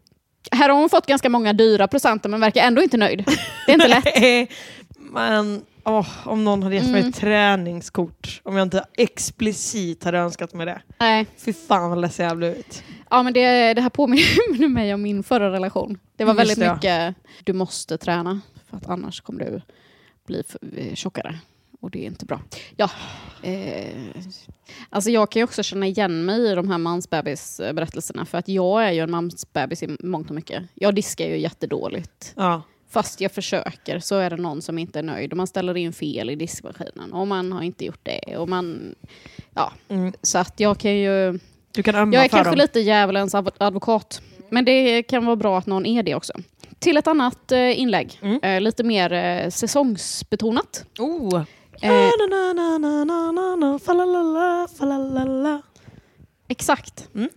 Här har hon fått ganska många dyra presenter men verkar ändå inte nöjd. Det är inte lätt. Men åh, om någon hade gett mig Mm. ett träningskort, om jag inte explicit hade önskat mig det. Nej. Fy fan vad ledsen jag hade blivit. Ja, men det, det här påminner mig om min förra relation. Det var Just väldigt det, mycket, du måste träna för att annars kommer du bli för, tjockare. Och det är inte bra. Ja, eh, alltså jag kan ju också känna igen mig i de här mansbebisberättelserna för att jag är ju en mansbebis i mångt och mycket. Jag diskar ju jättedåligt. Ja. Fast jag försöker så är det någon som inte är nöjd och man ställer in fel i diskmaskinen och man har inte gjort det. Och man, ja. Mm. Så att jag kan ju Du kan jag är kanske dem. lite djävulens adv- advokat. Men det kan vara bra att någon är det också. Till ett annat eh, inlägg. Mm. Eh, lite mer eh, säsongsbetonat. Oh. Eh, exakt. Mm.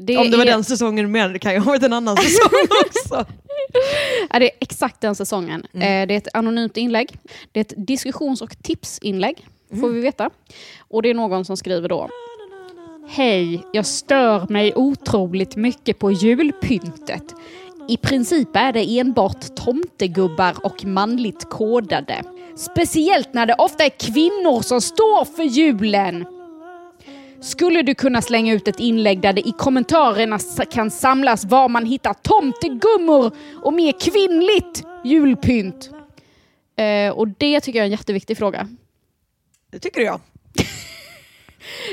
Det Om det var är, den säsongen du menade, det kan ju ha varit en annan säsong också. är det är exakt den säsongen. Mm. Eh, det är ett anonymt inlägg. Det är ett diskussions och tipsinlägg, Mm. får vi veta. Och det är någon som skriver då. Hej, jag stör mig otroligt mycket på julpyntet. I princip är det enbart tomtegubbar och manligt kodade. Speciellt när det ofta är kvinnor som står för julen. Skulle du kunna slänga ut ett inlägg där det i kommentarerna kan samlas var man hittar tomtegummor och mer kvinnligt julpynt? Eh, och det tycker jag är en jätteviktig fråga. Det tycker jag.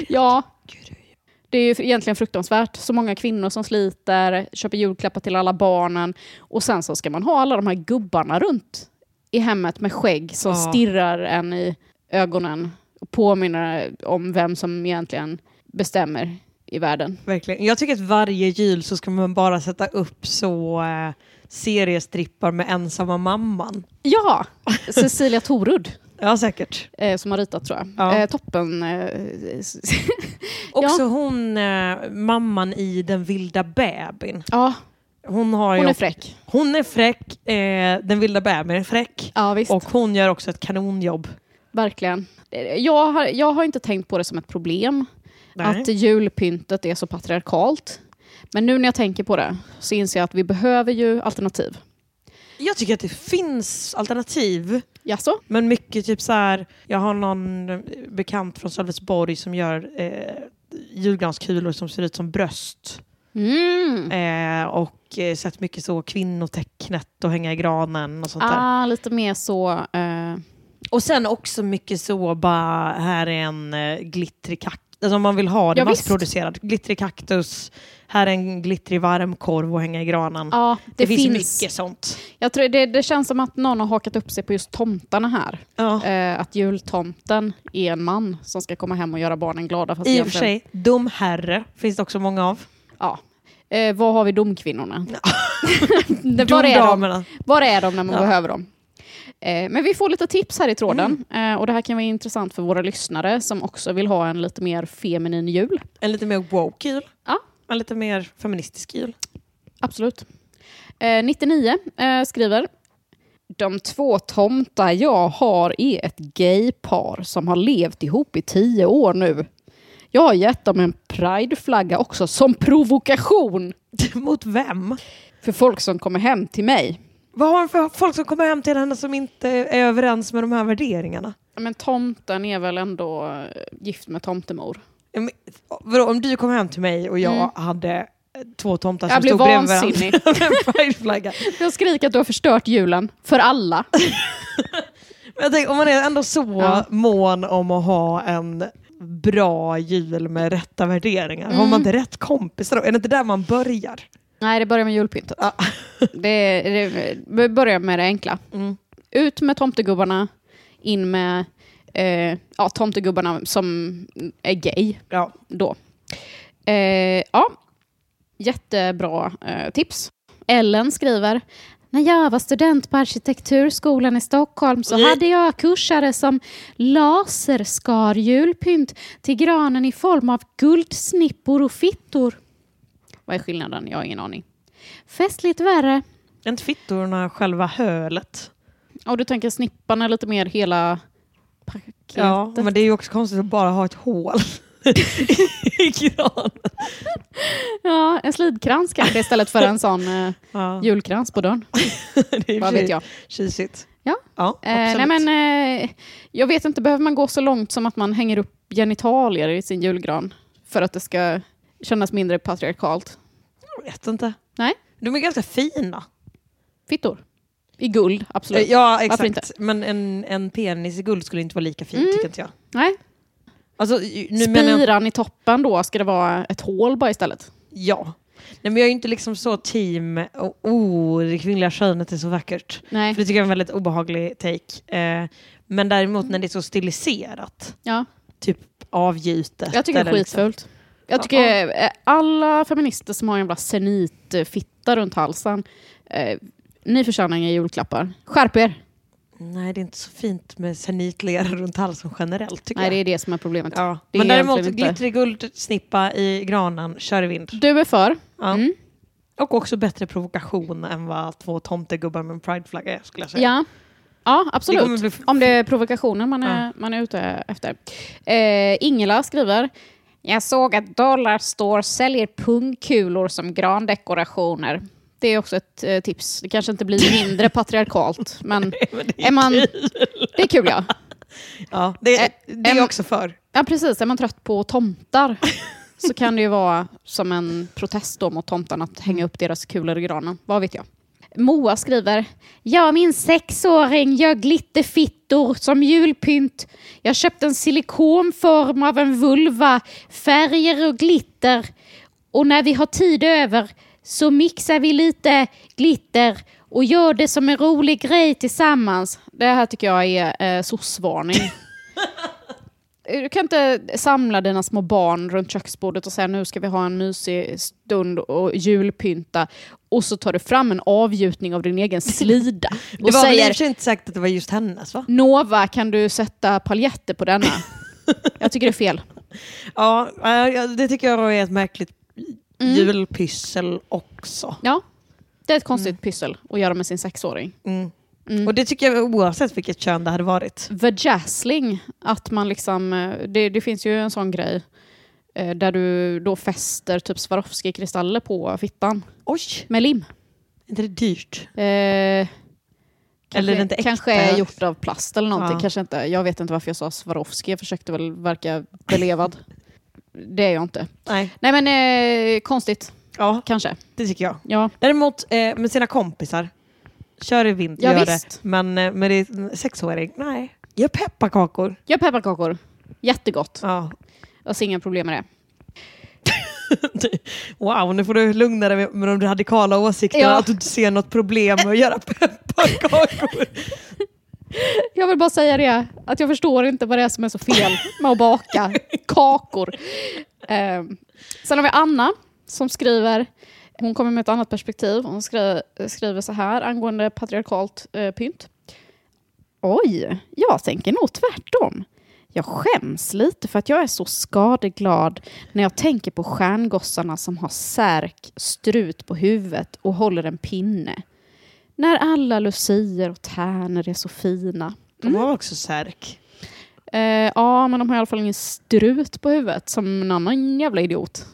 Ja, det är ju egentligen fruktansvärt. Så många kvinnor som sliter, köper julklappar till alla barnen och sen så ska man ha alla de här gubbarna runt i hemmet med skägg som Ja. stirrar en i ögonen och påminner om vem som egentligen bestämmer i världen. Verkligen. Jag tycker att varje jul så ska man bara sätta upp så eh, seriestrippar med ensamma mamman. Ja, Cecilia Torud Ja, säkert. eh, som har ritat tror jag. Ja. Eh, toppen. Eh, Också hon, eh, mamman i Den vilda bebin. ja, Hon, har hon är fräck. Hon är fräck, eh, Den vilda bebin är fräck. Ja, visst. Och hon gör också ett kanonjobb. Verkligen. Eh, Jag har, jag har inte tänkt på det som ett problem. Nej. att julpyntet är så patriarkalt. Men nu när jag tänker på det så inser jag att vi behöver ju alternativ. Jag tycker att det finns alternativ. Jaså? Men mycket typ så här, jag har någon bekant från Sölvesborg som gör eh, julgranskulor som ser ut som bröst. Mm. Eh, och eh, sett mycket så kvinnotecknet och hänga i granen och sånt där. Ah, lite mer så... Eh, Och sen också mycket så bara, här är en eh, glittrig kaktus. Alltså om man vill ha det Ja, massproducerat. Glittrig kaktus, här är en glittrig varmkorv och hänga i granen. ja, det, det, finns, finns. mycket sånt. Jag tror det, det känns som att någon har hakat upp sig på just tomtarna här. Ja. Eh, att jultomten är en man som ska komma hem och göra barnen glada. Fast I och för sig, domherre finns det också många av. Ja. Eh, var har vi domkvinnorna? Var, är de? Var är de när man Ja. behöver dem? Eh, men vi får lite tips här i tråden. Mm. Eh, och det här kan vara intressant för våra lyssnare som också vill ha en lite mer feminin jul. En lite mer woke jul. Ja. En lite mer feministisk jul. Absolut. Eh, 99 eh, skriver De två tomtar jag har är ett gaypar som har levt ihop i tio år nu. Jag har gett dem en prideflagga också som provokation Mot vem? för folk som kommer hem till mig. Vad har hon för folk som kommer hem till henne som inte är överens med de här värderingarna? Men tomten är väl ändå eh, gift med tomtemor? Men, vadå, om du kom hem till mig och jag Mm. hade eh, två tomtar Jag som stod bredvid varandra en prideflagga. Jag skriker att du har förstört julen för alla. Men jag tänker, om man är ändå så Ja. mån om att ha en bra jul med rätta värderingar? Har Mm. man inte rätt kompisar då? Är det inte där man börjar? Nej, det börjar med julpyntet. Ja. Det, det, vi börjar med det enkla. Mm. Ut med tomtegubbarna, in med eh, ja, tomtegubbarna som är gay Ja. då. Eh, ja, jättebra eh, tips. Ellen skriver, när jag var student på arkitekturskolan i Stockholm så hade jag kursare som laserskar julpynt till granen i form av guldsnippor och fittor. Vad är skillnaden? Jag har ingen aning. Festligt värre. Är inte fittorna själva hölet? Och du tänker snippan är lite mer hela paketet? Ja, men det är ju också konstigt att bara ha ett hål i granen. Ja, en slidkrans kanske istället för en sån eh, Ja, julkrans på dörren. det är Vad vet jag. Kisigt. Ja. ja Eh, nej absolut. men, eh, jag vet inte, behöver man gå så långt som att man hänger upp genitalier i sin julgran för att det ska kännas mindre patriarkalt? Jag vet inte. Nej. De är ganska fina. Fittor? I guld, absolut. Eh, Ja, Varför exakt. Men en, en penis i guld skulle inte vara lika fin, Mm. tycker inte jag. Nej. Alltså, menar jag, Spiran i toppen då, ska det vara ett hål bara istället? ja. Nej, men jag är inte liksom så team, oh, det kvinnliga könet är så vackert. Nej. För det tycker jag är en väldigt obehaglig take. Eh, men däremot när det är så stiliserat, Ja, typ avgjutet. jag tycker det är liksom- skitfult. Jag tycker eh, alla feminister som har en jävla zenitfitta runt halsen, eh, ni förtjänar inga julklappar. Skärp er! Nej, det är inte så fint med zenitlera runt halsen generellt tycker Nej, det jag. är det som är problemet. Ja. Det är Men däremot egentligen inte- glittrig guldsnippa i granen, kör i vind. Du är för. Ja. Mm. Och också bättre provokation än vad två tomtegubbar med en prideflagga är skulle jag säga. Ja, ja Det absolut. f- Om det är provokationen man är, Ja. man är ute efter. Eh, Ingela skriver, jag såg att Dollarstore säljer pungkulor som grandekorationer. Det är också ett eh, tips. Det kanske inte blir mindre patriarkalt, men, Men det är är man... kul. Det är kul ja. Ja, det, Ä- det är jag också för. Ja precis, är man trött på tomtar så kan det ju vara som en protest då mot tomtarna att hänga upp deras kulor i granen. Vad vet jag. Moa skriver, jag och min sexåring gör glitterfittor som julpynt. Jag köpte en silikonform av en vulva, färger och glitter. Och när vi har tid över så mixar vi lite glitter och gör det som en rolig grej tillsammans. Det här tycker jag är eh, soc-varning. Du kan inte samla dina små barn runt köksbordet och säga nu ska vi ha en mysig stund och julpynta och så tar du fram en avgjutning av din egen slida Det och var väl säger sig inte säkert att det var just hennes va? Nova kan du sätta paljetter på denna? Jag tycker det är fel. Ja, det tycker jag är ett märkligt Mm. julpyssel också. Ja, det är ett konstigt pyssel att göra med sin sexåring. Mm. Mm. Och det tycker jag oavsett vilket kön det hade varit. Vajazzling, att man liksom, eh, det, det finns ju en sån grej eh, där du då fäster typ Swarovski-kristaller på fittan Oj, med lim. är inte det dyrt? Eh, Eller kanske, är det inte äkta? kanske är gjort av plast eller någonting. Ja. Kanske inte, jag vet inte varför jag sa Swarovski. Jag försökte väl verka belevad. Det är jag inte. Nej. Nej men eh, konstigt, Ja, kanske. det tycker jag. Ja, Däremot eh, med sina kompisar, kör i vind, Ja, gör visst. det. Men eh, med din sexåring, nej. Gör pepparkakor. jag pepparkakor. Jättegott. Ja. Jag ser inga problem med det. Wow, nu får du lugna dig med de radikala åsikterna, Ja. att du inte ser något problem med att göra pepparkakor. Jag vill bara säga det, att jag förstår inte vad det är som är så fel med att baka kakor. Eh, sen har vi Anna som skriver, hon kommer med ett annat perspektiv. Hon skri, skriver så här angående patriarkalt eh, pynt. Oj, jag tänker nog tvärtom. Jag skäms lite för att jag är så skadeglad när jag tänker på stjärngossarna som har särk, strut på huvudet och håller en pinne. När alla lucier och tärnor är så fina. De har också särk. Eh, ja, men de har i alla fall ingen strut på huvudet som en annan jävla idiot.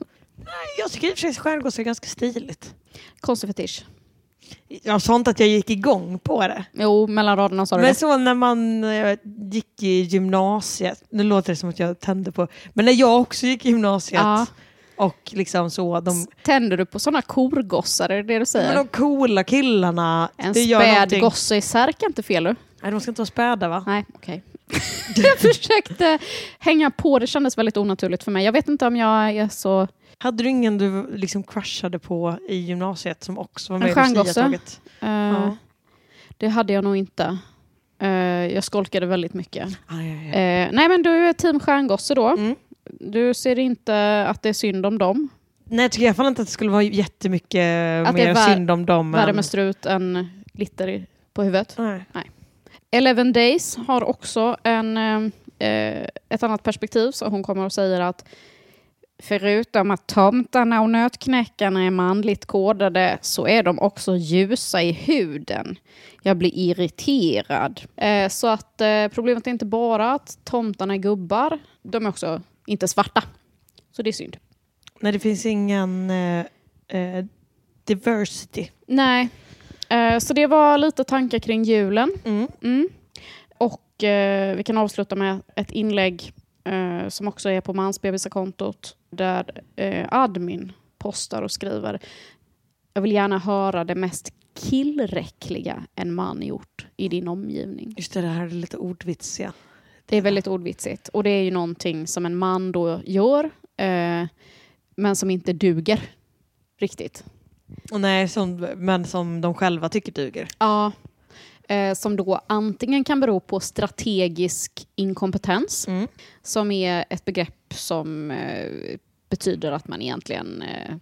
Jag tycker i och för sig stjärngossar är ganska stiligt. Konstig fetisch. Jag sa inte att jag gick igång på det. Jo, mellan raderna sa du Men det. så när man eh, gick i gymnasiet, nu låter det som att jag tände på, men när jag också gick i gymnasiet Ja. Och liksom så, de, Tänder du på sådana korgossar, är det det du men säger? de coola killarna, En späd gosse i särk är inte fel du? Nej, de ska inte vara späda va? Nej, okej. jag försökte hänga på, det kändes väldigt onaturligt för mig. Jag vet inte om jag är så... Hade du ingen du liksom crushade på i gymnasiet som också var med i? Lucia-tåget? eh, Ja. Det hade jag nog inte. Eh, jag skolkade väldigt mycket. Ah, ja, ja. Eh, nej men du är team stjärngosse då. Mm. Du ser inte att det är synd om dem. Nej, jag tycker i alla fall inte att det skulle vara jättemycket Att det mer synd om dem. Värre än- med strut än glitter på huvudet. Nej. Eleven Days har också en, eh, ett annat perspektiv. Så hon kommer och säger att förutom att tomtarna och nötknäckarna är manligt kodade så är de också ljusa i huden. Jag blir irriterad. Eh, så att eh, problemet är inte bara att tomtarna är gubbar, de är också inte svarta. Så det är synd. Nej, det finns ingen eh, eh, diversity. Nej, eh, så det var lite tankar kring julen. Mm. Mm. Och eh, vi kan avsluta med ett inlägg eh, som också är på mansbebisar-kontot där eh, admin postar och skriver Jag vill gärna höra det mest killräckliga en man gjort i din omgivning. Just det, det här är lite ordvitsiga. Det är väldigt ordvitsigt och det är ju någonting som en man då gör eh, men som inte duger riktigt. Och nej, som, men som de själva tycker duger. Ja, eh, som då antingen kan bero på strategisk inkompetens, Mm. som är ett begrepp som eh, betyder att man egentligen eh,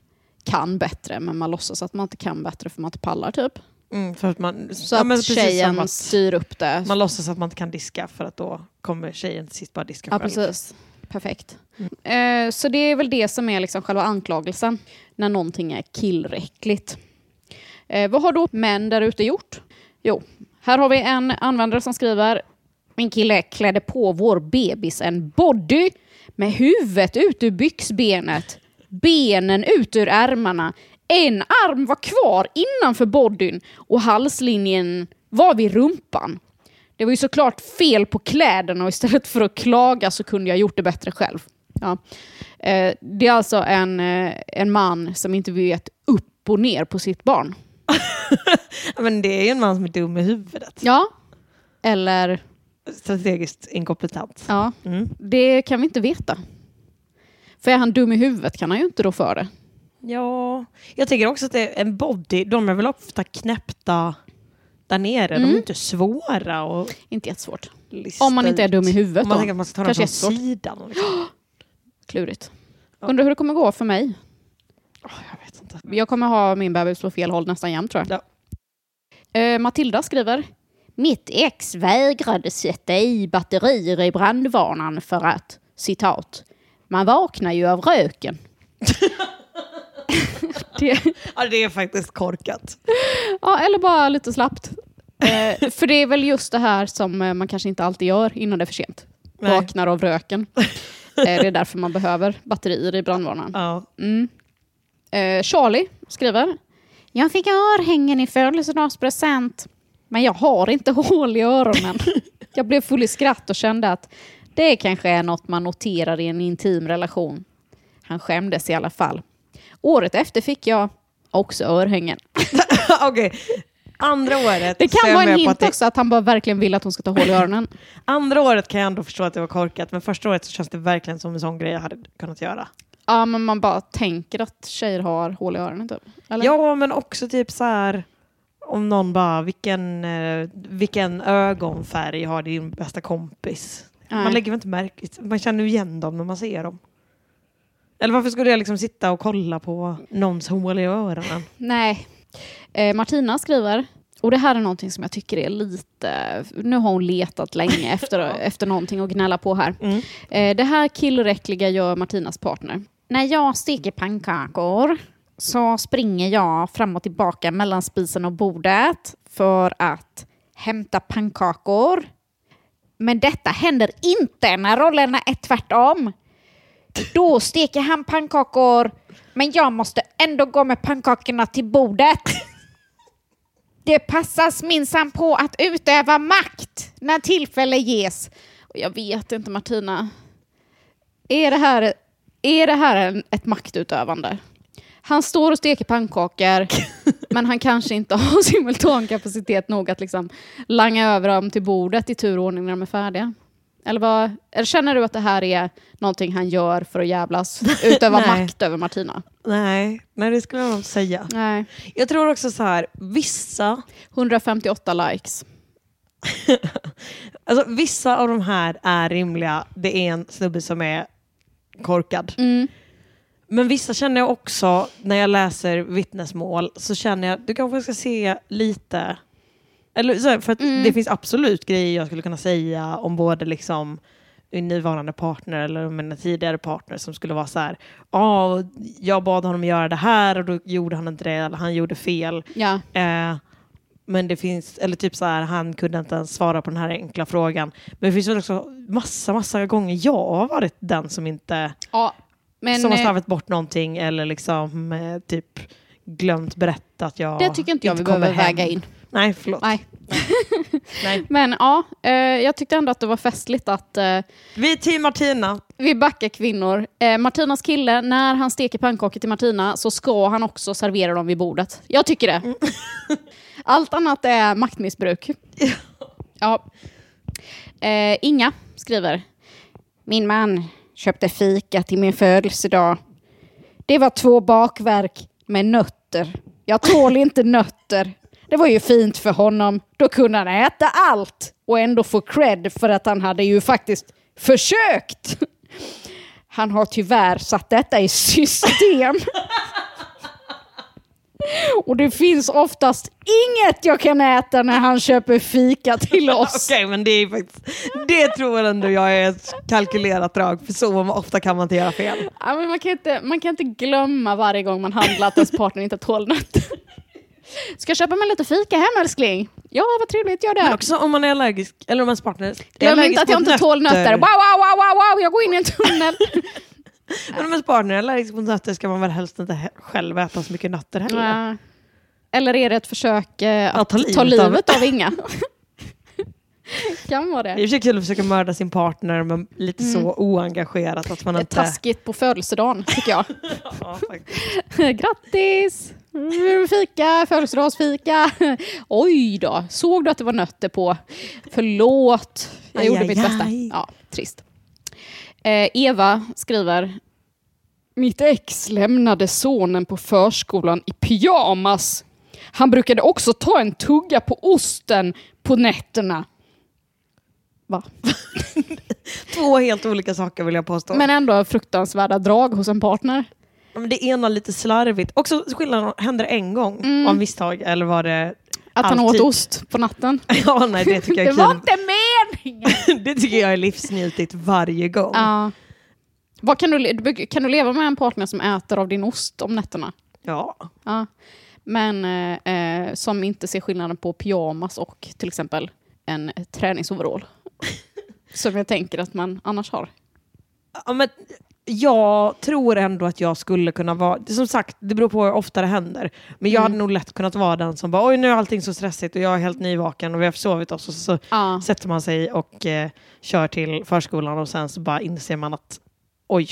kan bättre, men man låtsas att man inte kan bättre för man inte pallar typ. Mm, för att man, Så ja, att tjejen att styr upp det. Man låtsas att man inte kan diska för att då kommer tjejen till sist bara diska Ja, själv. precis. Perfekt. Eh, så det är väl det som är liksom själva anklagelsen, när någonting är killräckligt. Eh, vad har då män där ute gjort? Jo, här har vi en användare som skriver Min kille klädde på vår bebis en body med huvudet ut ur byxbenet, benen ut ur ärmarna, en arm var kvar innanför bodyn och halslinjen var vid rumpan. Det var ju såklart fel på kläderna och istället för att klaga så kunde jag gjort det bättre själv. Ja. Eh, det är alltså en, eh, en man som inte vet upp och ner på sitt barn. Men det är ju en man som är dum i huvudet. Ja. Eller, Strategiskt inkompetent. ja, Mm. det kan vi inte veta. För är han dum i huvudet kan han ju inte rå för det. Ja, jag tänker också att det är en body, de är väl ofta knäppta där nere. De Mm. är inte svåra att Inte jättesvårt. lista Om man inte är dum i huvudet Om man då. tänker att man ska ta den Kanske från jättesvårt. sidan. Liksom. Klurigt. Undrar hur det kommer gå för mig. Åh, jag vet inte. Jag kommer ha min bebis på fel håll nästan jämt tror jag. Eh, Matilda skriver Mitt ex vägrade sätta i batterier i brandvarnaren för att, citat, man vaknar ju av röken. det, Ja, det är faktiskt korkat. ja, eller bara lite slappt. Eh, för det är väl just det här som eh, man kanske inte alltid gör innan det är för sent. Nej. Vaknar av röken. Eh, det är därför man behöver batterier i brandvarnaren. Ja. Mm. Eh, Charlie skriver. Jag fick örhängen i födelsedagspresent, men jag har inte hål i öronen. Jag blev full i skratt och kände att det kanske är något man noterar i en intim relation. Han skämdes i alla fall. Året efter fick jag också örhängen. Okej. Andra året. Det kan vara en hint att också att han bara verkligen vill att hon ska ta hål i öronen. Andra året kan jag ändå förstå att det var korkat, men första året så känns det verkligen som en sån grej jag hade kunnat göra. Ja, men man bara tänker att tjejer har hål i öronen typ. Eller? Ja, men också typ så här om någon bara, vilken, eh, vilken ögonfärg har din bästa kompis? Nej. Man lägger väl inte märke man känner ju igen dem när man ser dem. Eller varför skulle jag liksom sitta och kolla på någons hål i öronen? Nej. Eh, Martina skriver, och det här är någonting som jag tycker är lite... Nu har hon letat länge efter, efter någonting att gnälla på här. Mm. Eh, det här killräckliga gör Martinas partner. När jag steker pannkakor så springer jag fram och tillbaka mellan spisen och bordet för att hämta pannkakor. Men detta händer inte när rollerna är tvärtom. Då steker han pannkakor, men jag måste ändå gå med pannkakorna till bordet. Det passas minsann på att utöva makt när tillfälle ges. Och jag vet inte Martina, är det här, är det här en, ett maktutövande? Han står och steker pannkakor, men han kanske inte har simultankapacitet nog att liksom langa över dem till bordet i turordning när de är färdiga. Eller, vad, eller känner du att det här är någonting han gör för att jävlas, utöva makt över Martina? Nej, nej, det skulle jag nog inte säga. Nej. Jag tror också så här, vissa, 158 likes. alltså, vissa av de här är rimliga. Det är en snubbe som är korkad. Mm. Men vissa känner jag också, när jag läser vittnesmål, så känner jag du kanske ska se lite... Eller, så här, för att Mm. det finns absolut grejer jag skulle kunna säga om både liksom min nuvarande partner eller om mina tidigare partner som skulle vara så här, ja, jag bad honom göra det här och då gjorde han inte det, eller han gjorde fel. Ja. Eh, men det finns, eller typ så här, han kunde inte ens svara på den här enkla frågan. Men det finns väl också massa, massa gånger jag har varit den som inte ja. Men som har eh, slarvat bort någonting eller liksom eh, typ glömt berätta att jag det tycker inte jag vi kommer behöver hem. väga in. Nej, förlåt. Nej. Nej. Men ja, eh, jag tyckte ändå att det var festligt att eh, Vi är team Martina. vi backar kvinnor. Eh, Martinas kille, när han steker pannkakor till Martina så ska han också servera dem vid bordet. Jag tycker det. Mm. Allt annat är maktmissbruk. Ja. Inga skriver. Min man köpte fika till min födelsedag. Det var två bakverk med nötter. Jag tål inte nötter. Det var ju fint för honom. Då kunde han äta allt och ändå få cred för att han hade ju faktiskt försökt. Han har tyvärr satt detta i system. Och det finns oftast inget jag kan äta när han köper fika till oss. Okej, men det är faktiskt, det tror jag ändå jag är ett kalkylerat drag, för så ofta kan man inte göra fel. Ja, men man, kan inte, man kan inte glömma varje gång man handlar att ens partner inte tål nötter. Ska jag köpa mig lite fika hem älskling? Ja, vad trevligt, gör Men det. också om man är allergisk, eller om ens partner är Glöm inte att jag inte tål nötter. Wow, wow, wow, wow, wow, jag går in i en tunnel. Men om ens partner är allergisk mot nötter ska man väl helst inte själv äta så mycket nötter heller. Ja. Eller är det ett försök eh, att ta ta livet livet, av- av Inga? kan vara Det är det. sig kul att försöka mörda sin partner men lite så oengagerat att man Det är inte... taskigt på födelsedagen, tycker jag. Ja. Grattis! Mm, Fika, födelsedagsfika. Oj då, såg du att det var nötter på? Förlåt, jag Aj, gjorde aj, mitt bästa. aj. Ja, trist. Eh, Eva skriver Mitt ex lämnade sonen på förskolan i pyjamas. Han brukade också ta en tugga på osten på nätterna. Va? Två helt olika saker vill jag påstå. Men ändå fruktansvärda drag hos en partner. Men det ena lite slarvigt. Också skillnaden, hände det en gång av misstag eller var det Att han alltid? åt ost på natten. Ja, nej det tycker Det jag är var kul. inte meningen! det tycker jag är livsnjutigt varje gång. Ja. Vad kan, du, kan du leva med en partner som äter av din ost om nätterna? Ja. Ja. Men eh, eh, som inte ser skillnaden på pyjamas och till exempel en träningsoverall. som jag tänker att man annars har. ja men jag tror ändå att jag skulle kunna vara, som sagt det beror på hur ofta det händer, men jag Mm. hade nog lätt kunnat vara den som bara oj nu är allting så stressigt och jag är helt nyvaken och vi har försovit oss och så Ja. sätter man sig och eh, kör till förskolan och sen så bara inser man att oj,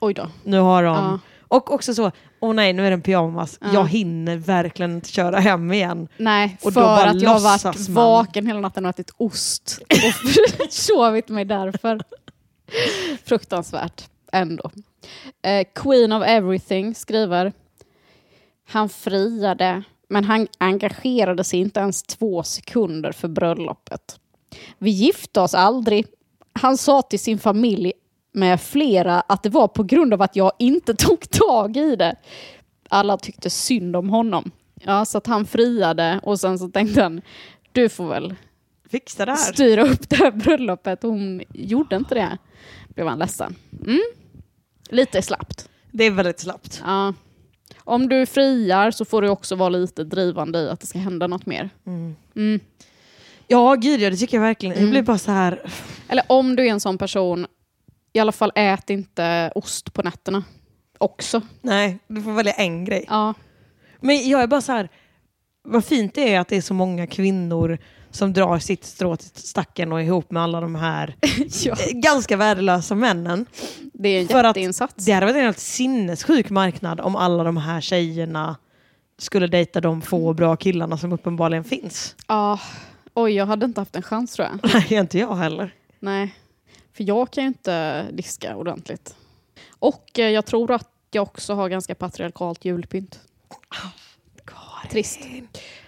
Oj då. nu har de... Ja. Och också så, åh nej nu är det en pyjamas, Ja. jag hinner verkligen inte köra hem igen. Nej, Och då för bara att jag har varit man. vaken hela natten och ätit ost. Och sovit mig därför. Fruktansvärt ändå. Eh, Queen of Everything skriver Han friade, men han engagerade sig inte ens två sekunder för bröllopet. Vi gifte oss aldrig. Han sa till sin familj med flera att det var på grund av att jag inte tog tag i det. Alla tyckte synd om honom. Ja, så att han friade och sen så tänkte han, du får väl Fixa det här. styra upp det här bröllopet. Hon gjorde inte det. Blev han ledsen. Mm. Lite slappt. Det är väldigt slappt. Ja. Om du friar så får du också vara lite drivande i att det ska hända något mer. Mm. Ja gud ja, det tycker jag verkligen. Jag Mm. blir bara så här, Eller om du är en sån person, i alla fall ät inte ost på nätterna. Också. nej du får välja en grej. Ja. Men jag är bara så här, vad fint det är att det är så många kvinnor som drar sitt strå till stacken och är ihop med alla de här ja. eh, ganska värdelösa männen. Det är en För att jätteinsats. Det hade varit en helt sinnessjuk marknad om alla de här tjejerna skulle dejta de få bra killarna som uppenbarligen finns. Ja. Oj, jag hade inte haft en chans tror jag. Nej, inte jag heller. Nej. För jag kan ju inte diska ordentligt. Och eh, jag tror att jag också har ganska patriarkalt julpynt. Trist.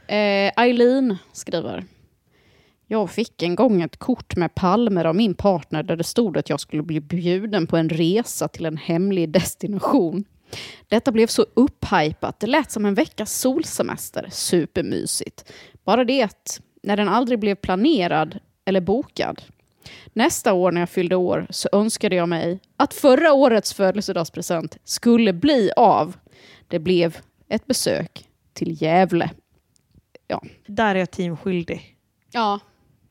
Eh, Eileen skriver. Jag fick en gång ett kort med palmer av min partner där det stod att jag skulle bli bjuden på en resa till en hemlig destination. Detta blev så upphypat, det lät som en veckas solsemester. Supermysigt. Bara det när den aldrig blev planerad eller bokad. Nästa år när jag fyllde år så önskade jag mig att förra årets födelsedagspresent skulle bli av. Det blev ett besök till Gävle. Ja, Där är jag team skyldig. ja.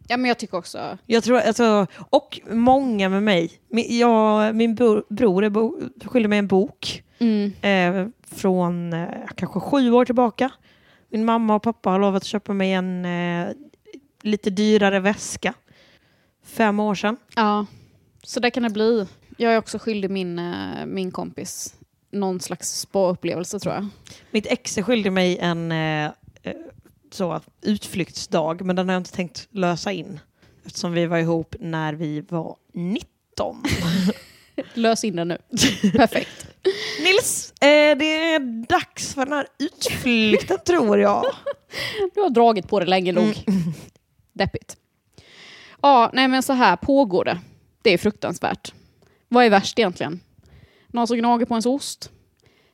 Ja men jag tycker också... Jag tror, alltså, och många med mig. Min, jag, min bror, bror är bo, skyldig mig en bok Mm. eh, från eh, kanske sju år tillbaka. Min mamma och pappa har lovat att köpa mig en eh, lite dyrare väska. Fem år sedan. Ja, så där kan det bli. Jag är också skyldig min, eh, min kompis någon slags spa-upplevelse tror jag. Mitt ex är skyldig mig en eh, eh, så, utflyktsdag, men den har jag inte tänkt lösa in. Eftersom vi var ihop när vi var 19. Lös in den nu. Perfekt. Nils, eh, det är dags för den här utflykten tror jag. Du har dragit på det länge nog. Deppigt. Ja, nej men så här pågår det. Det är fruktansvärt. Vad är värst egentligen? Någon som gnager på ens ost?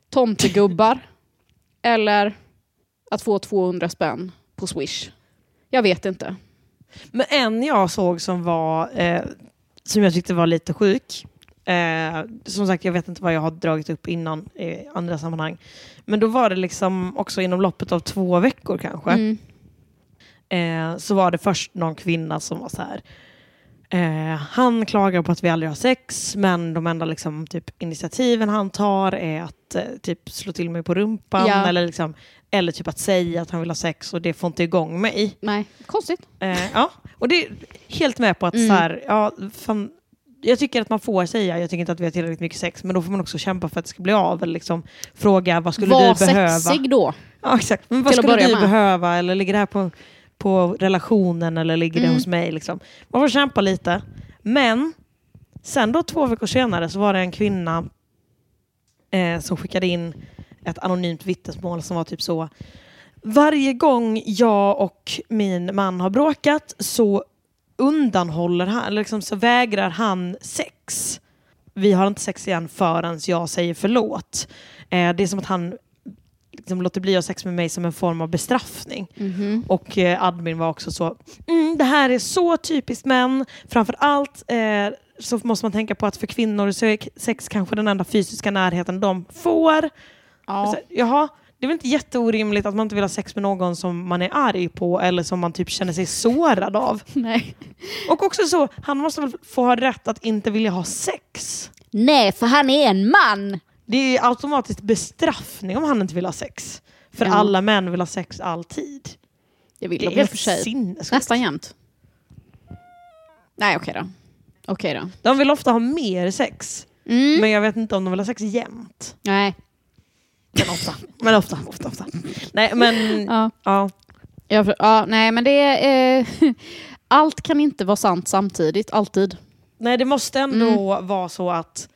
Tomtegubbar? Eller att få 200 spänn på Swish? Jag vet inte. Men en jag såg som var eh, som jag tyckte var lite sjuk. Eh, som sagt, jag vet inte vad jag har dragit upp innan i andra sammanhang. Men då var det liksom också inom loppet av två veckor kanske. Mm. Eh, så var det först någon kvinna som var så här. Eh, han klagar på att vi aldrig har sex, men de enda liksom, typ, initiativen han tar är att eh, typ, slå till mig på rumpan Ja. eller, liksom, eller typ att säga att han vill ha sex och det får inte igång mig. Nej, konstigt. Eh, ja, och det är helt med på att Mm. så här, ja, fan, jag tycker att man får säga, jag tycker inte att vi har tillräckligt mycket sex, men då får man också kämpa för att det ska bli av. Eller liksom fråga, vad skulle Var du behöva? sexig då. Ja, exakt. Men vad skulle du med. behöva? Eller ligger det här på, på relationen eller ligger det Mm. hos mig? Liksom. Man får kämpa lite. Men sen då två veckor senare så var det en kvinna eh, som skickade in ett anonymt vittnesmål som var typ så. Varje gång jag och min man har bråkat så undanhåller han, eller liksom så vägrar han sex. Vi har inte sex igen förrän jag säger förlåt. Eh, det är som att han liksom låter bli att ha sex med mig som en form av bestraffning. Mhm. Och eh, admin var också så, mm, det här är så typiskt män. Framför allt eh, så måste man tänka på att för kvinnor så är sex kanske den enda fysiska närheten de får. Ja. Så, jaha, det är väl inte jätteorimligt att man inte vill ha sex med någon som man är arg på eller som man typ känner sig sårad av. Nej. Och också så, han måste väl få ha rätt att inte vilja ha sex. Nej, för han är en man. Det är automatiskt bestraffning om han inte vill ha sex. För Ja. alla män vill ha sex alltid. Det vill Det de är för sig. sinnessjukt. Nästan jämt. Nej, okej då. Okej då. De vill ofta ha mer sex. Mm. Men jag vet inte om de vill ha sex jämt. Nej. Men ofta. Men ofta, ofta, ofta. Nej, men Ja. ja. Jag, för- ja, nej, men det är... Eh, allt kan inte vara sant samtidigt, alltid. Nej, det måste ändå Mm. vara så att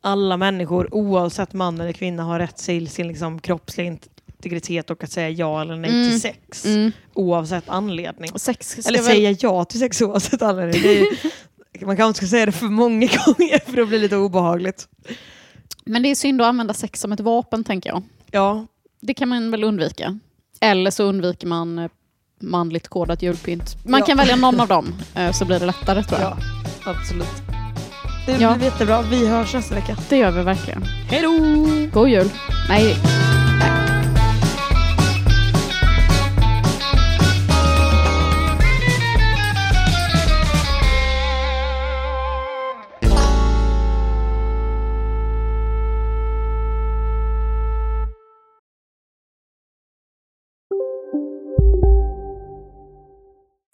alla människor, oavsett man eller kvinna, har rätt till sin liksom, kroppsliga integritet och att säga ja eller nej Mm. till sex. Mm. Oavsett anledning. Sex Eller väl... säga ja till sex oavsett anledning. Man kanske inte ska säga det för många gånger för det blir lite obehagligt. Men det är synd att använda sex som ett vapen, tänker jag. Ja, Det kan man väl undvika. Eller så undviker man eh, manligt kodat julpynt. Man Ja. kan välja någon av dem, eh, så blir det lättare tror jag. ja absolut. Det Ja. blir jättebra. Vi hörs nästa vecka. Det gör vi verkligen. Hej då! God jul. Nej,